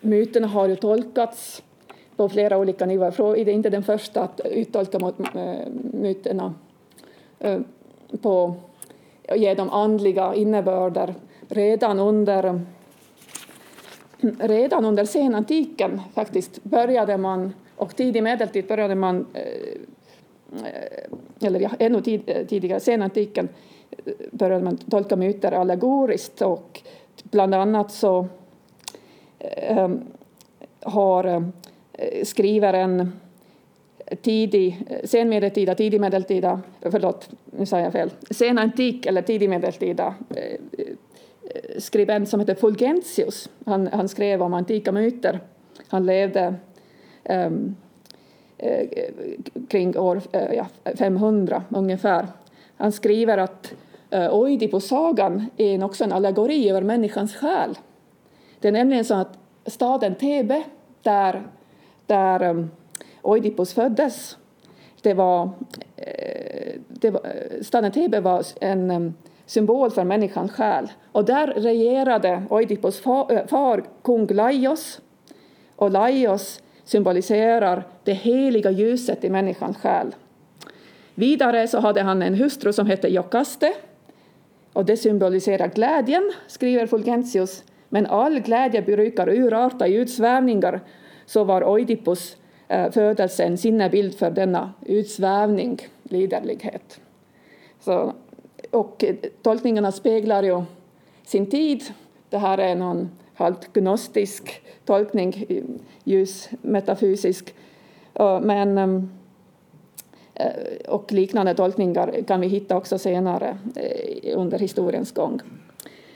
myterna har ju tolkats på flera olika nivåer. Det är inte den första att uttolka myterna på och ge dem andliga innebörder. Redan under redan under senantiken faktiskt började man, och tidig medeltid började man, eh, eller ja, ännu tid, eh, tidigare, senantiken, eh, började man tolka myter allegoriskt och bland annat så har skrivaren tidig, senmedeltida, tidig medeltida, förlåt, nu sa jag fel, senantik eller tidig medeltida eh, skribent som heter Fulgentius. Han, han skrev om antika myter. Han levde um, kring år eh, ja, 500 ungefär. Han skriver att Oidipus-sagan är också en allegori över människans själ. Det är nämligen så att staden Thebe, där, där ehm, Oidipus föddes, det var, eh, det var, eh, staden Thebe var en eh, symbol för människans själ. Och där regerade Oidipus far, far kung Laios. Och Laios symboliserar det heliga ljuset i människans själ. Vidare så hade han en hustru som hette Jokaste. Och det symboliserar glädjen, skriver Fulgentius. Men all glädje brukar urarta i utsvävningar. Så var Oidipus Eh, födelsen födelse en sinnebild för denna utsvävning, liderlighet. Så och tolkningarna speglar ju sin tid. Det här är någon halvt gnostisk tolkning, ljus metafysisk. Men, ehm, eh, och liknande tolkningar kan vi hitta också senare eh, under historiens gång.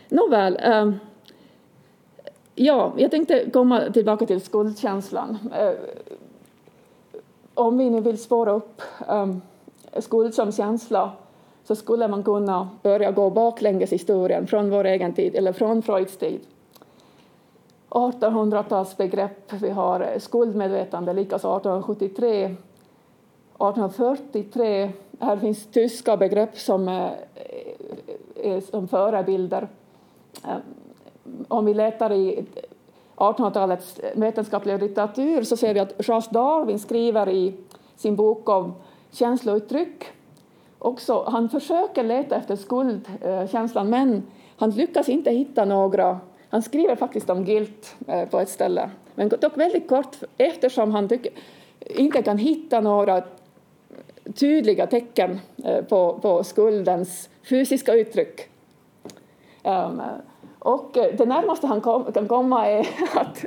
Nåväl, ehm, ja, jag tänkte komma tillbaka till skuldkänslan. Om vi nu vill spåra upp ehm, skuld som känsla så skulle man kunna börja gå baklänges i historien från vår egen tid eller från Freuds tid. 1800-talsbegrepp, vi har skuldmedvetande, likaså 1873. 1843, här finns tyska begrepp som är, är som förebilder. Ehm, om vi letar i 1800-talets vetenskapliga litteratur så ser vi att Charles Darwin skriver i sin bok om känslouttryck också, han försöker leta efter skuldkänslan men han lyckas inte hitta några. Han skriver faktiskt om guilt eh, på ett ställe, men dock väldigt kort eftersom han tycker, inte kan hitta några tydliga tecken eh, på, på skuldens fysiska uttryck. Ehm, och eh, det närmaste han kom, kan komma är *laughs* att,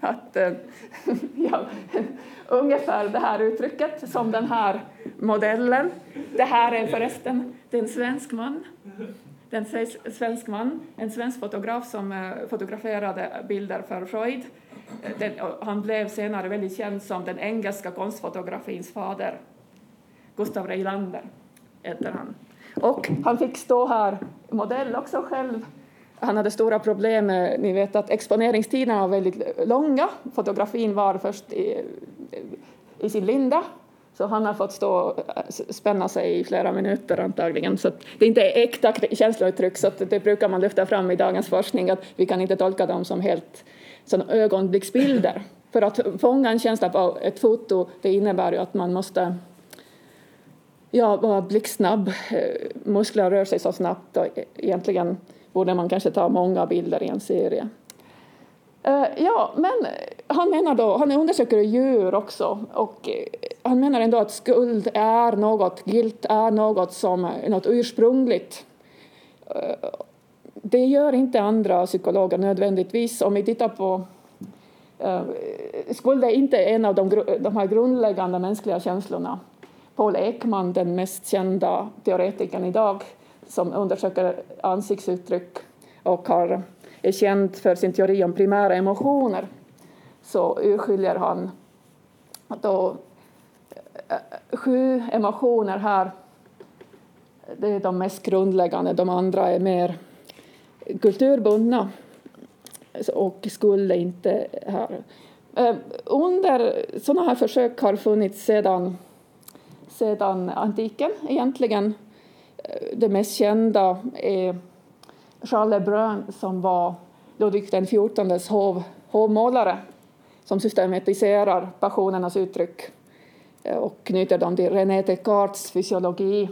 att eh, *laughs* ja, *laughs* ungefär det här uttrycket som den här modellen. Det här är förresten en svensk man. En svensk man, en svensk fotograf som eh, fotograferade bilder för Freud. Den, han blev senare väldigt känd som den engelska konstfotografins fader. Gustav Reilander heter han. Och han fick stå här modell också själv han hade stora problem med, ni vet att exponeringstiderna var väldigt långa. Fotografin var först i, i sin linda, så han har fått stå och spänna sig i flera minuter antagligen. Så det är inte äkta känslouttryck, så det brukar man lyfta fram i dagens forskning, att vi kan inte tolka dem som helt som ögonblicksbilder. För att fånga en känsla på ett foto, det innebär ju att man måste ja, vara blixtsnabb. Eh, Muskler rör sig så snabbt och e-, egentligen borde man kanske ta många bilder i en serie. Eh, ja, men han menar då, han undersöker djur också och eh, han menar ändå att skuld är något, guilt är något som något ursprungligt. Eh, det gör inte andra psykologer nödvändigtvis. Om vi tittar på skuld är inte en av de, de här grundläggande mänskliga känslorna. Paul Ekman, den mest kända teoretikern idag, som undersöker ansiktsuttryck och har, är känd för sin teori om primära emotioner så urskiljer han då eh, sju emotioner här. Det är de mest grundläggande, de andra är mer kulturbundna och skulle inte här. Eh, under sådana här försök har funnits sedan, sedan antiken egentligen det mest kända är Charles Lebrun som var Ludvig den XIVs hov, hovmålare som systematiserar passionernas uttryck eh, och knyter dem till René Descartes fysiologi.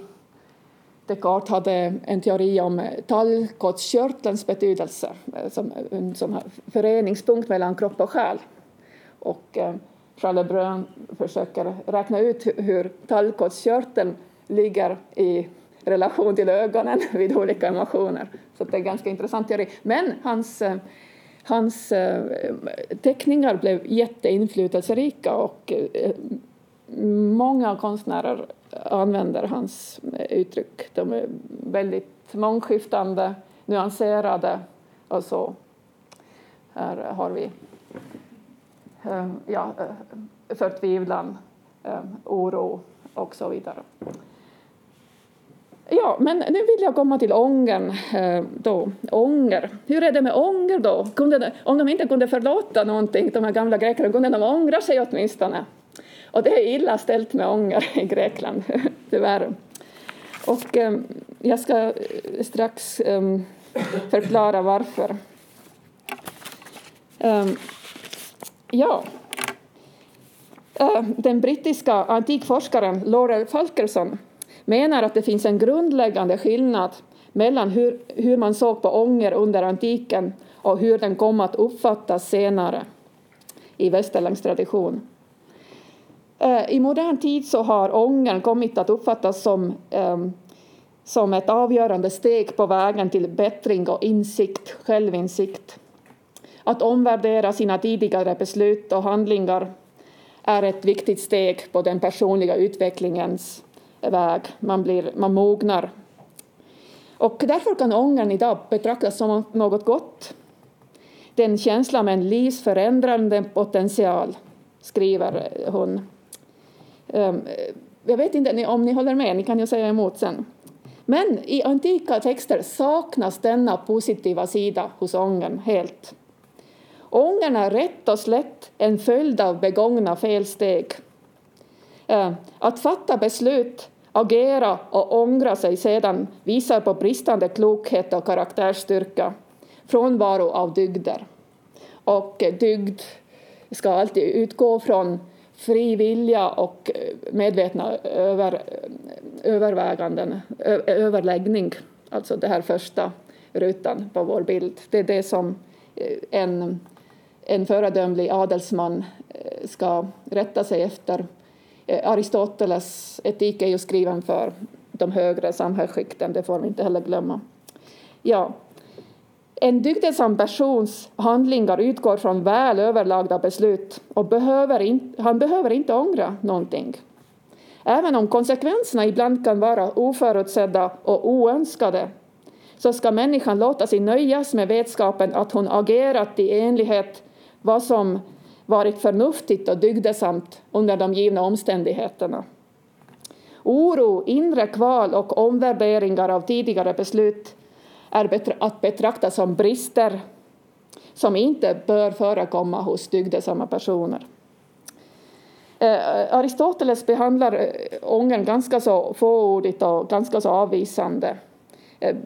Descartes hade en teori om tallkottkörtelns betydelse eh, som en sån föreningspunkt mellan kropp och själ. Och eh, Charles Lebrun försöker räkna ut hur tallkottkörteln ligger i relation till ögonen *laughs* vid olika emotioner. Så det är en ganska intressant teori. Men hans, eh, hans eh, teckningar blev jätteinflytelserika och eh, många konstnärer använder hans uttryck. De är väldigt mångskiftande, nyanserade och så. Här har vi ja, förtvivlan, oro och så vidare. Ja, men nu vill jag komma till ångern. Eh, då. Ånger. Hur är det med ånger då? Kunde, om de inte kunde förlåta någonting, de här gamla grekerna, kunde de ångra sig åtminstone? Och det är illa ställt med ånger i Grekland, *laughs* tyvärr. Och eh, jag ska eh, strax förklara varför. Ja. Den brittiska antikforskaren Laurel Falkerson menar att det finns en grundläggande skillnad mellan hur, hur man såg på ånger under antiken och hur den kom att uppfattas senare i västerländsk tradition. Eh, I modern tid så har ångern kommit att uppfattas som, eh, som ett avgörande steg på vägen till bättring och insikt, självinsikt. Att omvärdera sina tidigare beslut och handlingar är ett viktigt steg på den personliga utvecklingens väg. Man, blir, man mognar. Och därför kan ångern idag betraktas som något gott. Det är en känsla med en livsförändrande potential, skriver hon. Ehm, jag vet inte om ni håller med, ni kan ju säga emot sen. Men i antika texter saknas denna positiva sida hos ångern helt. Ångern är rätt och slätt en följd av begångna felsteg. Ehm, att fatta beslut, agera och ångra sig sedan visar på bristande klokhet och karaktärsstyrka, frånvaro av dygder. Och dygd ska alltid utgå från fri vilja och eh, medvetna över, överväganden, överläggning, alltså det här första rutan på vår bild. Det är det som eh, en, en föredömlig adelsman eh, ska rätta sig efter. Eh, Aristoteles etik är ju skriven för de högre samhällsskikten, det får vi inte heller glömma. Ja, en dygdesam persons handlingar utgår från väl överlagda beslut och behöver in, han behöver inte ångra någonting. Även om konsekvenserna ibland kan vara oförutsedda och oönskade så ska människan låta sig nöjas med vetskapen att hon agerat i enlighet vad som varit förnuftigt och dygdesamt under de givna omständigheterna. Oro, inre kval och omvärderingar av tidigare beslut är att betrakta som brister som inte bör förekomma hos dygdesamma personer. Eh, Aristoteles behandlar eh, ångern ganska så fåordigt och ganska så avvisande. Eh,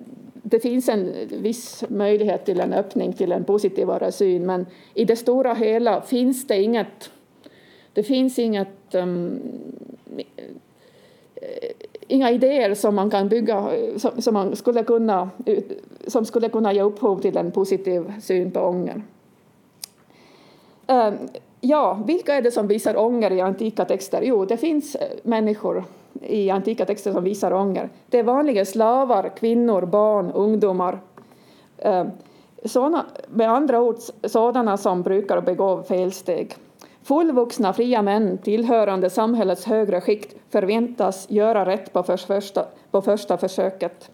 det finns en viss möjlighet till en öppning till en positivare syn, men i det stora hela finns det inget, det finns inget um, eh, inga idéer som man kan bygga, som, som, man skulle kunna, som skulle kunna ge upphov till en positiv syn på ånger. Um, ja, vilka är det som visar ånger i antika texter? Jo, det finns eh, människor i antika texter som visar ånger. Det är vanligen slavar, kvinnor, barn, ungdomar. Eh, såna, med andra ord sådana som brukar begå felsteg. Fullvuxna fria män tillhörande samhällets högre skikt förväntas göra rätt på första, på första försöket.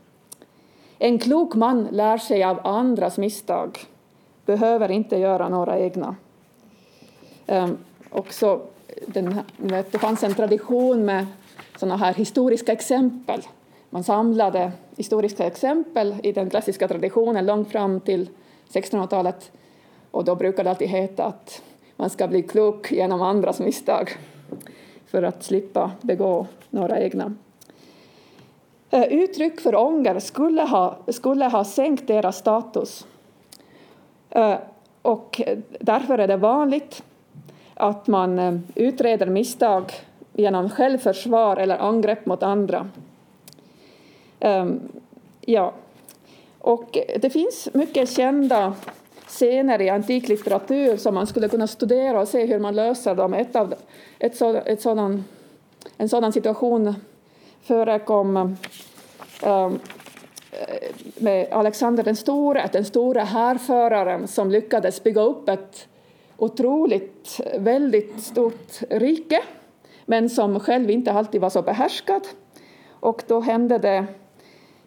En klok man lär sig av andras misstag, behöver inte göra några egna. Eh, um, också den, det fanns en tradition med sådana här historiska exempel. Man samlade historiska exempel i den klassiska traditionen långt fram till 1600-talet. Och då brukade det alltid heta att man ska bli klok genom andras misstag för att slippa begå några egna. Eh, uttryck för ånger skulle ha, skulle ha sänkt deras status. Eh, och därför är det vanligt att man eh, utreder misstag genom självförsvar eller angrepp mot andra. Um, ja. Och det finns mycket kända scener i antik litteratur som man skulle kunna studera och se hur man löser dem. Ett av, ett så, ett sådan, en sådan situation förekom um, med Alexander den store, den store härföraren som lyckades bygga upp ett otroligt, väldigt stort rike men som själv inte alltid var så behärskad. Och då hände det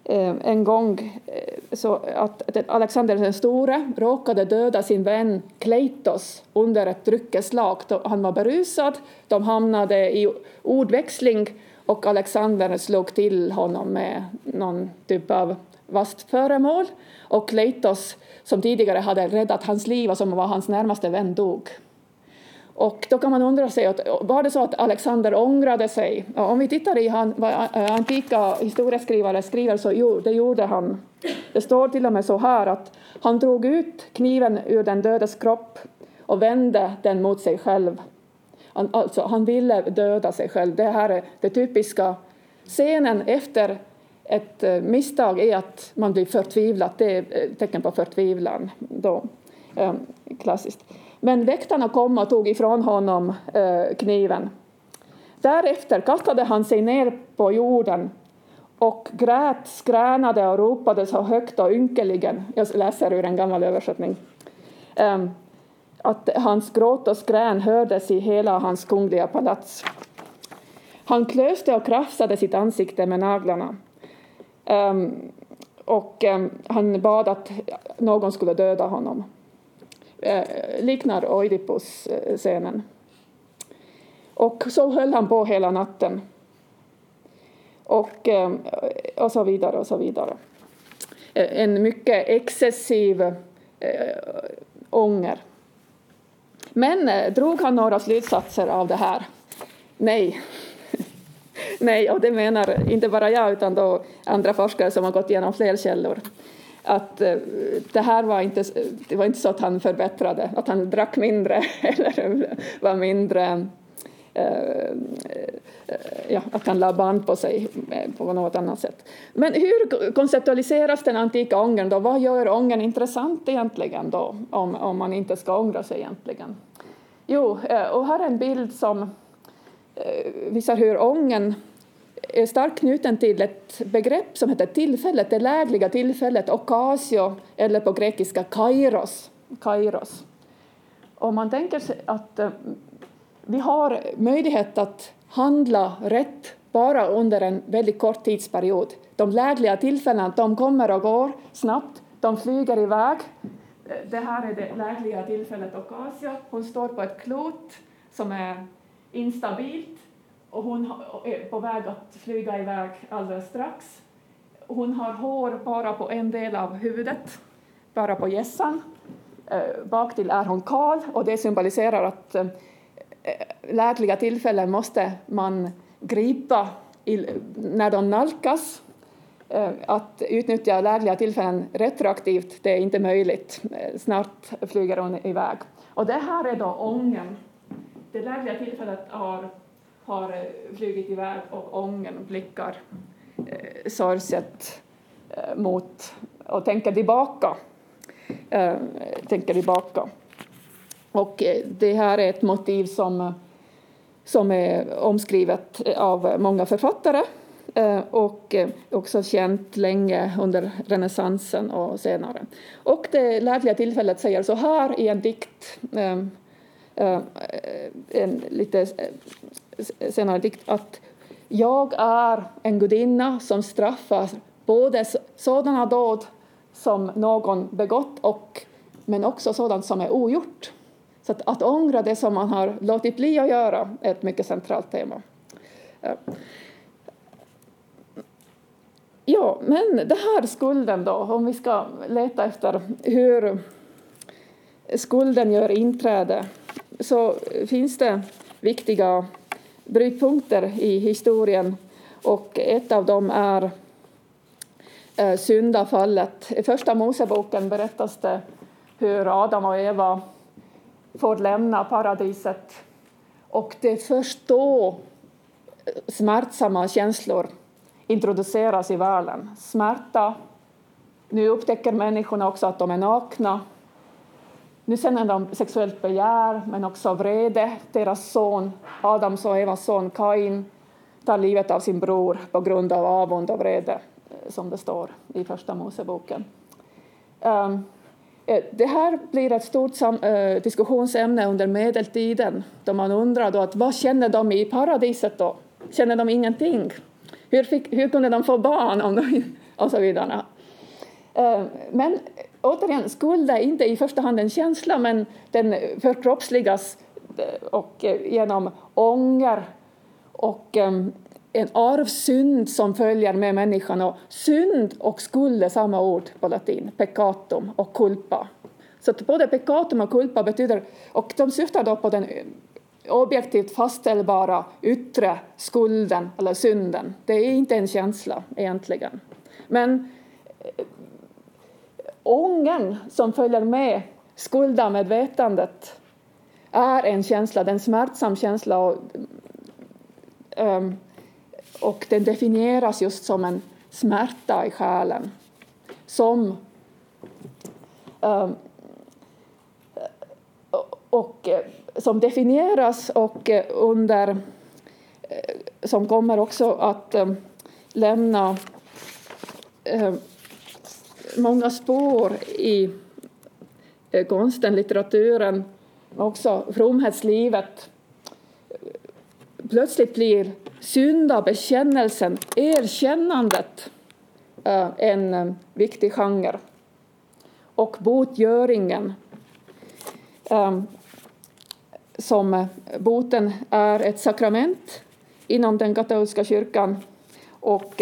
eh, en gång eh, så att Alexander den store råkade döda sin vän Kleitos under ett dryckeslag. Han var berusad, de hamnade i ordväxling och Alexander slog till honom med någon typ av vasst föremål och Kleitos, som tidigare hade räddat hans liv och som var hans närmaste vän, dog. Och då kan man undra sig, var det så att Alexander ångrade sig? Om vi tittar i han, vad eh, antika historieskrivare skriver så jo, det gjorde han. Det står till och med så här att han drog ut kniven ur den dödes kropp och vände den mot sig själv. Han, alltså, han ville döda sig själv. Det här är det typiska scenen efter ett eh, misstag är att man blir förtvivlad. Det är ett tecken på förtvivlan. Då. Klassiskt. Men väktarna kom och tog ifrån honom eh, kniven. Därefter kastade han sig ner på jorden och grät, skränade och ropade så högt och ynkeligen. Jag läser ur en gammal översättning. Ehm, att hans gråt och skrän hördes i hela hans kungliga palats. Han klöste och krafsade sitt ansikte med naglarna. Ehm, och ehm, han bad att någon skulle döda honom. Eh, liknar Oidipus-scenen. Och så höll han på hela natten. Och, eh, och så vidare och så vidare. Eh, en mycket excessiv uh, ånger. Men uh, drog han några slutsatser av det här? Nej. *laughs* Nej, och det menar inte bara jag utan då andra forskare som har gått igenom fler källor. Att eh, det här var inte, det var inte så att han förbättrade, att han drack mindre *laughs* eller var mindre eh, eh, ja, att han la band på sig på något annat sätt. Men hur konceptualiseras den antika ångern då? Vad gör ångern intressant egentligen då, om, om man inte ska ångra sig egentligen? Jo, och här är en bild som visar hur ången är starkt knuten till ett begrepp som heter tillfället, det lägliga tillfället, okasio, eller på grekiska kairos. kairos. Om man tänker sig att eh, vi har möjlighet att handla rätt bara under en väldigt kort tidsperiod. De lägliga tillfällena de kommer och går snabbt, de flyger iväg. Eh, det här är det lägliga tillfället Ocasio. Hon står på ett klot som är instabilt och hon är på väg att flyga iväg alldeles strax. Hon har hår bara på en del av huvudet, bara på gässan. Eh, bak baktill är hon kal och det symboliserar att eh, eh lägliga tillfällen måste man gripa när de nalkas. Eh, att utnyttja lägliga tillfällen retroaktivt det är inte möjligt. Snart flyger hon iväg. Och det här är då ången. Det lägliga tillfället har har eh, flugit iväg och ången blickar eh, sorgset eh, mot och tänker tillbaka. Eh, tänker tillbaka. Och eh, det här är ett motiv som, som är omskrivet av många författare eh, och eh, också känt länge under renässansen och senare. Och det lärliga tillfället säger så här i en dikt, eh, en lite senare dikt att jag är en gudinna som straffar både sådana dåd som någon begått och, men också sådant som är ogjort. Så att, att ångra det som man har låtit bli att göra är ett mycket centralt tema. Ja, men det här skulden då, om vi ska leta efter hur skulden gör inträde, så finns det viktiga brytpunkter i historien och ett av dem är eh, syndafallet. I Första Moseboken berättas det hur Adam och Eva får lämna paradiset och det är först då eh, smärtsamma känslor introduceras i världen. Smärta. Nu upptäcker människorna också att de är nakna. Nu känner de sexuellt begär, men också vrede. Deras son, Adams och Evas son Kain, tar livet av sin bror på grund av avund och vrede, eh, som det står i Första Moseboken. Ehm, eh, det här blir ett stort eh, diskussionsämne under medeltiden, då man undrar då att vad känner de i paradiset då? Känner de ingenting? Hur, fick, hur kunde de få barn? Om de, *laughs* och så vidare. Ehm, men återigen, skuld är inte i första hand en känsla, men den förkroppsligas eh, och eh, genom ånger och ehm, en arvsynd som följer med människan. Och synd och skuld är samma ord på latin, peccatum och culpa. Så både peccatum och culpa betyder, och de syftar då på den eh, objektivt fastställbara yttre skulden eller synden. Det är inte en känsla egentligen. Men Ångern som följer med skuldamedvetandet är en känsla, en smärtsam känsla. Och, um, och den definieras just som en smärta i själen. Som um, och som definieras och under eh, som kommer också att um, lämna um, många spår i eh, konsten, litteraturen, också fromhetslivet plötsligt blir syndabekännelsen, erkännandet, eh, en eh, viktig genre. Och botgöringen, som boten är ett sakrament inom den katolska kyrkan och,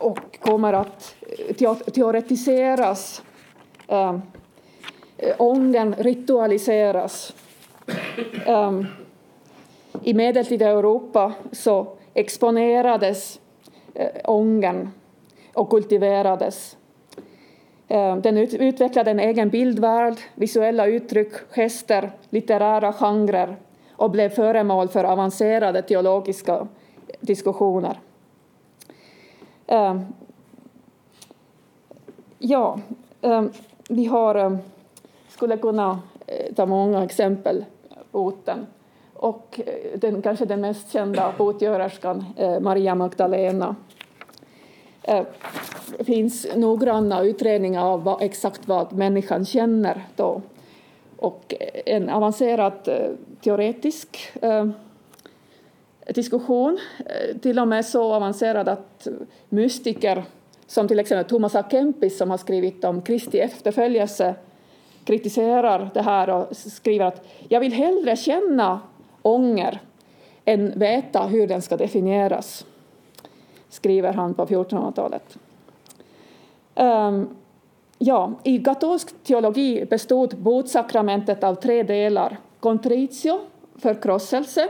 och kommer att eh, teoretiseras, ehm, eh, ången ritualiseras um, I medeltida Europa så exponerades eh, ången och kultiverades. Ehm, den utvecklade en egen bildvärld, visuella uttryck, gester, litterära genrer och blev föremål för avancerade teologiska diskussioner. Eh, ja, ehm, vi har, ehm, skulle kunna eh, ta många exempel boten. Och eh, den, kanske den mest kända botgörerskan, eh, Maria Magdalena. Ehm, det eh, finns noggranna utredningar av vad, exakt vad människan känner då. Och en avancerad eh, teoretisk diskussion, eh, till och med så avancerad att mystiker som till exempel Thomas A. Kempis som har skrivit om Kristi efterföljelse kritiserar det här och skriver att jag vill hellre känna ånger än veta hur den ska definieras, skriver han på 1400-talet. Um, ehm, ja, I katolsk teologi bestod botsakramentet av tre delar. Contritio, förkrosselse,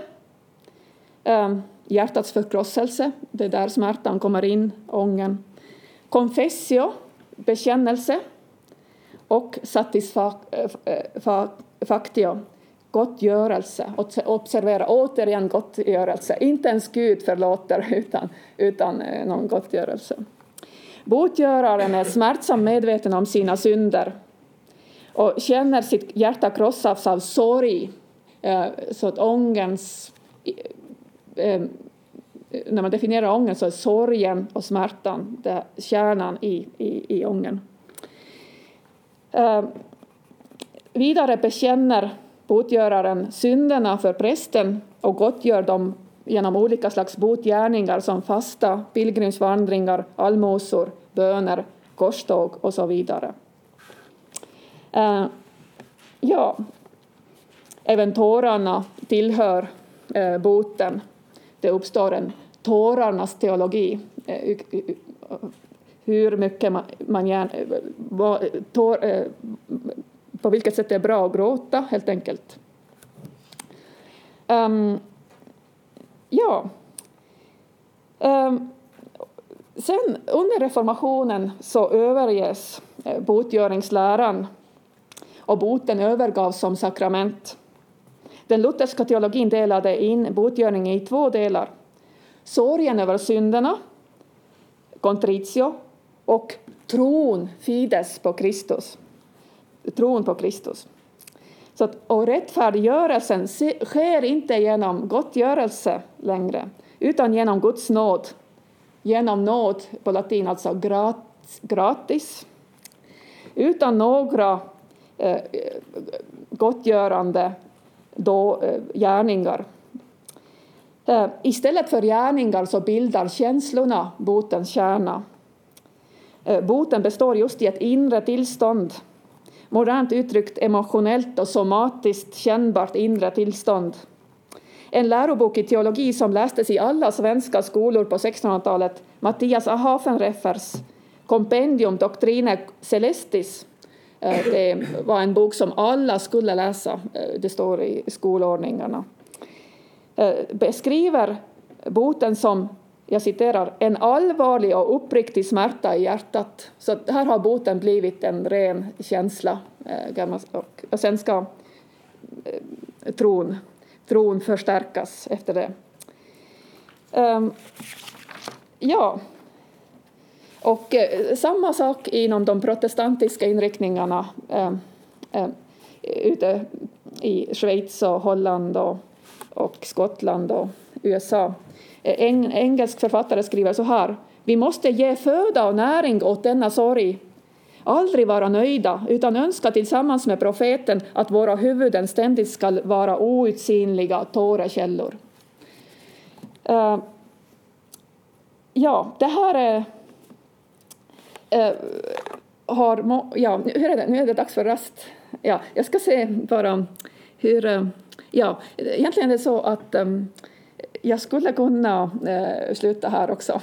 Ehm, hjärtats förkrosselse, det är där smärtan kommer in, ången. Confessio, bekännelse, och Satisfactio, eh, eh, gottgörelse. Observera, återigen gottgörelse. Inte ens Gud förlåter *laughs* utan, utan eh, någon gottgörelse. Botgöraren är smärtsamt medveten om sina synder och känner sitt hjärta krossas av sorg, så att ångens... Eh, när man definierar ången så är sorgen och smärtan det kärnan i, i, i ången. Eh, vidare bekänner botgöraren synderna för prästen och gottgör dem genom olika slags botgärningar som fasta, pilgrimsvandringar, allmosor, böner, korståg och så vidare. Eh, ja, även tårarna tillhör eh, boten. Det uppstår en tårarnas teologi eh, hur mycket man, man gärna, eh, tår, eh, på vilket sätt det är bra att gråta, helt enkelt. Um, ja. Um, sen under reformationen så överges botgöringsläran och boten övergavs som sakrament. Den lutherska teologin delade in botgörning i två delar. Sorgen över synderna, contritio, och tron, fides, på Kristus. Tron på Kristus. Så att, och rättfärdiggörelsen sker inte genom gottgörelse längre, utan genom Guds nåd. Genom nåd, på latin alltså gratis, utan några eh, gottgörande då, eh, gärningar. Eh, istället för gärningar så bildar känslorna botens kärna. Eh, boten består just i ett inre tillstånd, modernt uttryckt emotionellt och somatiskt kännbart inre tillstånd. En lärobok i teologi som lästes i alla svenska skolor på 1600-talet, Mattias Ahafenreffers Compendium Doctrine Celestis, Eh, det var en bok som alla skulle läsa, eh, det står i skolordningarna, eh, beskriver boten som jag citerar, en allvarlig och uppriktig smärta i hjärtat. Så här har boten blivit en ren känsla. Och sen ska tron, tron förstärkas efter det. Ehm, ja, och eh, samma sak inom de protestantiska inriktningarna eh, eh, ute i Schweiz och Holland och, och Skottland och USA. Eh, en engelsk författare skriver så här. Vi måste ge föda och näring åt denna sorg. Aldrig vara nöjda, utan önska tillsammans med profeten att våra huvuden ständigt ska vara outsinliga tårekällor. Uh, ja, det här är... Uh, har, ja, hur är det? Nu är det dags för rast. Ja, jag ska se bara hur... Eh, ja, egentligen är det så att um, jag skulle kunna eh, sluta här också.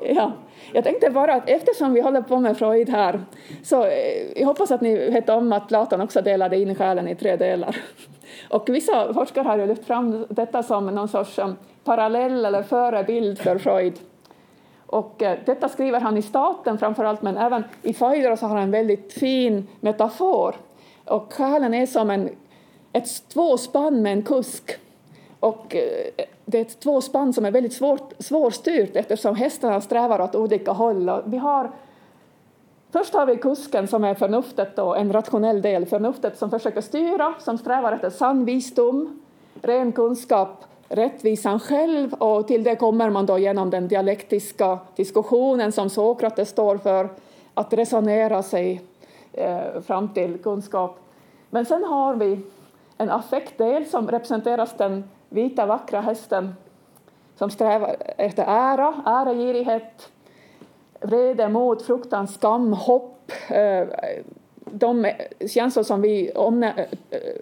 *laughs* ja, jag tänkte bara att eftersom vi håller på med Freud här så eh, jag hoppas att ni vet om att Platon också delade in själen i tre delar. *laughs* Och vissa forskare har ju lyft fram detta som någon sorts um, parallell eller förebild för Freud. Och eh, detta skriver han i Staten framför allt, men även i Phaedros har han en väldigt fin metafor. Och själen är som en ett tvåspann med en kusk. Och eh, det är ett tvåspann som är väldigt svårt, svårstyrt eftersom hästarna strävar åt olika håll. vi har, först har vi kusken som är förnuftet, då, en rationell del, förnuftet som försöker styra, som strävar efter sann visdom, ren kunskap, rättvisan själv och till det kommer man då genom den dialektiska diskussionen som Sokrates står för, att resonera sig eh, fram till kunskap. Men sen har vi en affektdel som representeras den vita vackra hästen som strävar efter ära, äregirighet, vrede, mod, fruktan, skam, hopp. Eh, de känslor som vi eh,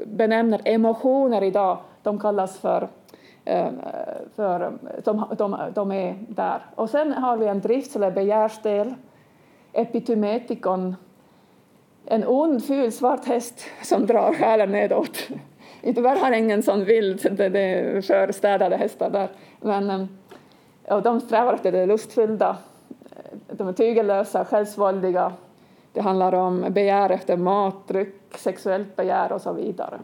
benämner emotioner idag, de kallas för, Eh, för de, de, de är där. Och sen har vi en drifts eller begärsdel, epitymetikon, en ond, ful, svart häst som drar själen nedåt. Tyvärr har ingen sån vild, det, det är förstädade hästar där. Men, eh, och de strävar efter det lustfyllda. De är tygellösa, självsvåldiga. Det handlar om begär efter mat, dryck, sexuellt begär och så vidare.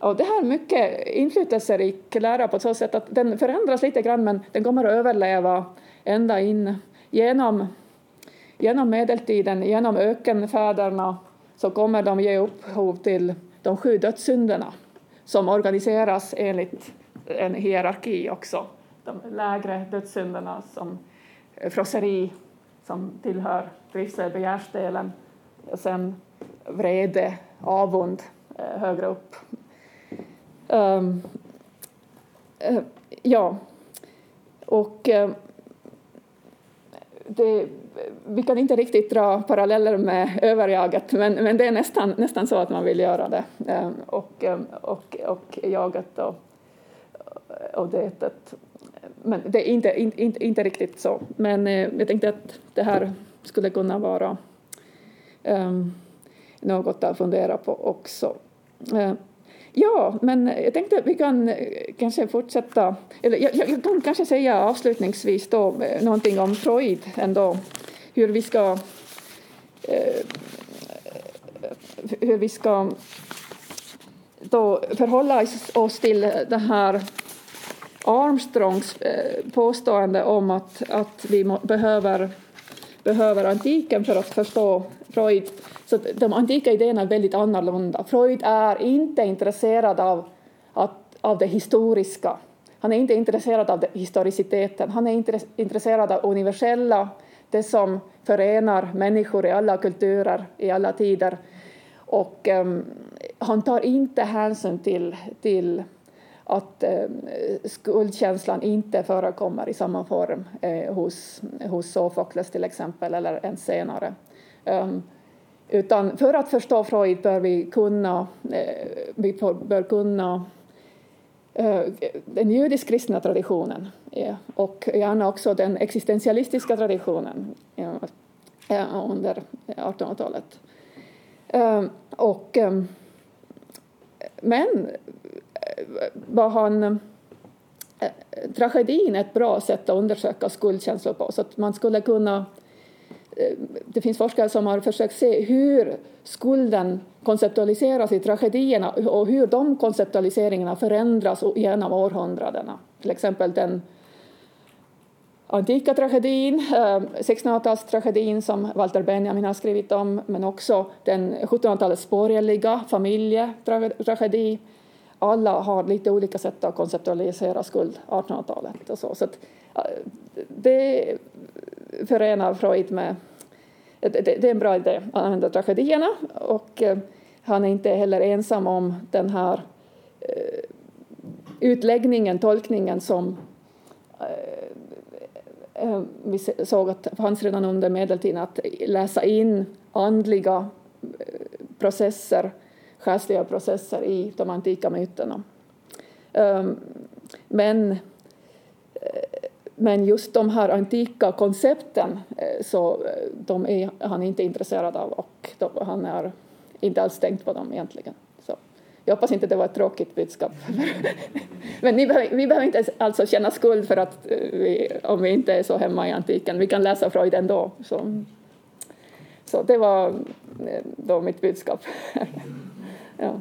Och det har mycket inflytelserik lära på så sätt att den förändras lite grann men den kommer att överleva ända in genom, genom medeltiden, genom ökenfäderna så kommer de ge upphov till de sju dödssynderna som organiseras enligt en hierarki också. De lägre dödssynderna som frosseri som tillhör trivsel, begärsdelen, sen vrede, avund eh, högre upp. Um, uh, ja, och uh, det, vi kan inte riktigt dra paralleller med överjaget, men, men det är nästan, nästan så att man vill göra det. Um, och, um, och, och jaget och, och detet. Men det är inte, inte, inte riktigt så. Men uh, jag tänkte att det här skulle kunna vara um, något att fundera på också. Ja, men jag tänkte att vi kan eh, kanske fortsätta. Eller jag, jag kan kanske säga avslutningsvis då eh, någonting om Freud ändå. Hur vi ska eh, hur vi ska då förhålla oss till det här Armstrongs eh, påstående om att, att vi må, behöver, behöver antiken för att förstå Freud. Så de antika idéerna är väldigt annorlunda. Freud är inte intresserad av, att, av det historiska. Han är inte intresserad av historiciteten. Han är intresserad av universella, det som förenar människor i alla kulturer, i alla tider. Och um, han tar inte hänsyn till, till att eh, skuldkänslan inte förekommer i samma form eh, hos, hos Sofokles till exempel, eller ens senare. Um, utan för att förstå Freud bör vi kunna, eh, vi bör kunna eh, den judisk-kristna traditionen eh, och gärna också den existentialistiska traditionen eh, under 1800-talet. Och, men var han tragedin ett bra sätt att undersöka skuldkänslor på så att man skulle kunna Eh, det finns forskare som har försökt se hur skulden konceptualiseras i tragedierna och hur de konceptualiseringarna förändras genom århundradena. Till exempel den antika tragedin, eh, 1600-talstragedin som Walter Benjamin har skrivit om, men också den 1700-talets borgerliga familjetragedi. Alla har lite olika sätt att konceptualisera skuld, 1800-talet och så. så att, eh, det förenar Freud med... Det, det, är en bra idé att använda tragedierna och eh, han är inte heller ensam om den här eh, utläggningen, tolkningen som eh, vi såg att det fanns redan under medeltiden att läsa in andliga processer, själsliga processer i de antika myterna. Ehm, men men just de här antika koncepten eh, så eh, de är han inte intresserad av och de, han är inte alls tänkt på dem egentligen. Så jag hoppas inte det var ett tråkigt budskap. *laughs* Men ni behöver, vi behöver inte alltså känna skuld för att eh, vi, om vi inte är så hemma i antiken. Vi kan läsa Freud ändå. Så, så det var då mitt budskap. *laughs* ja.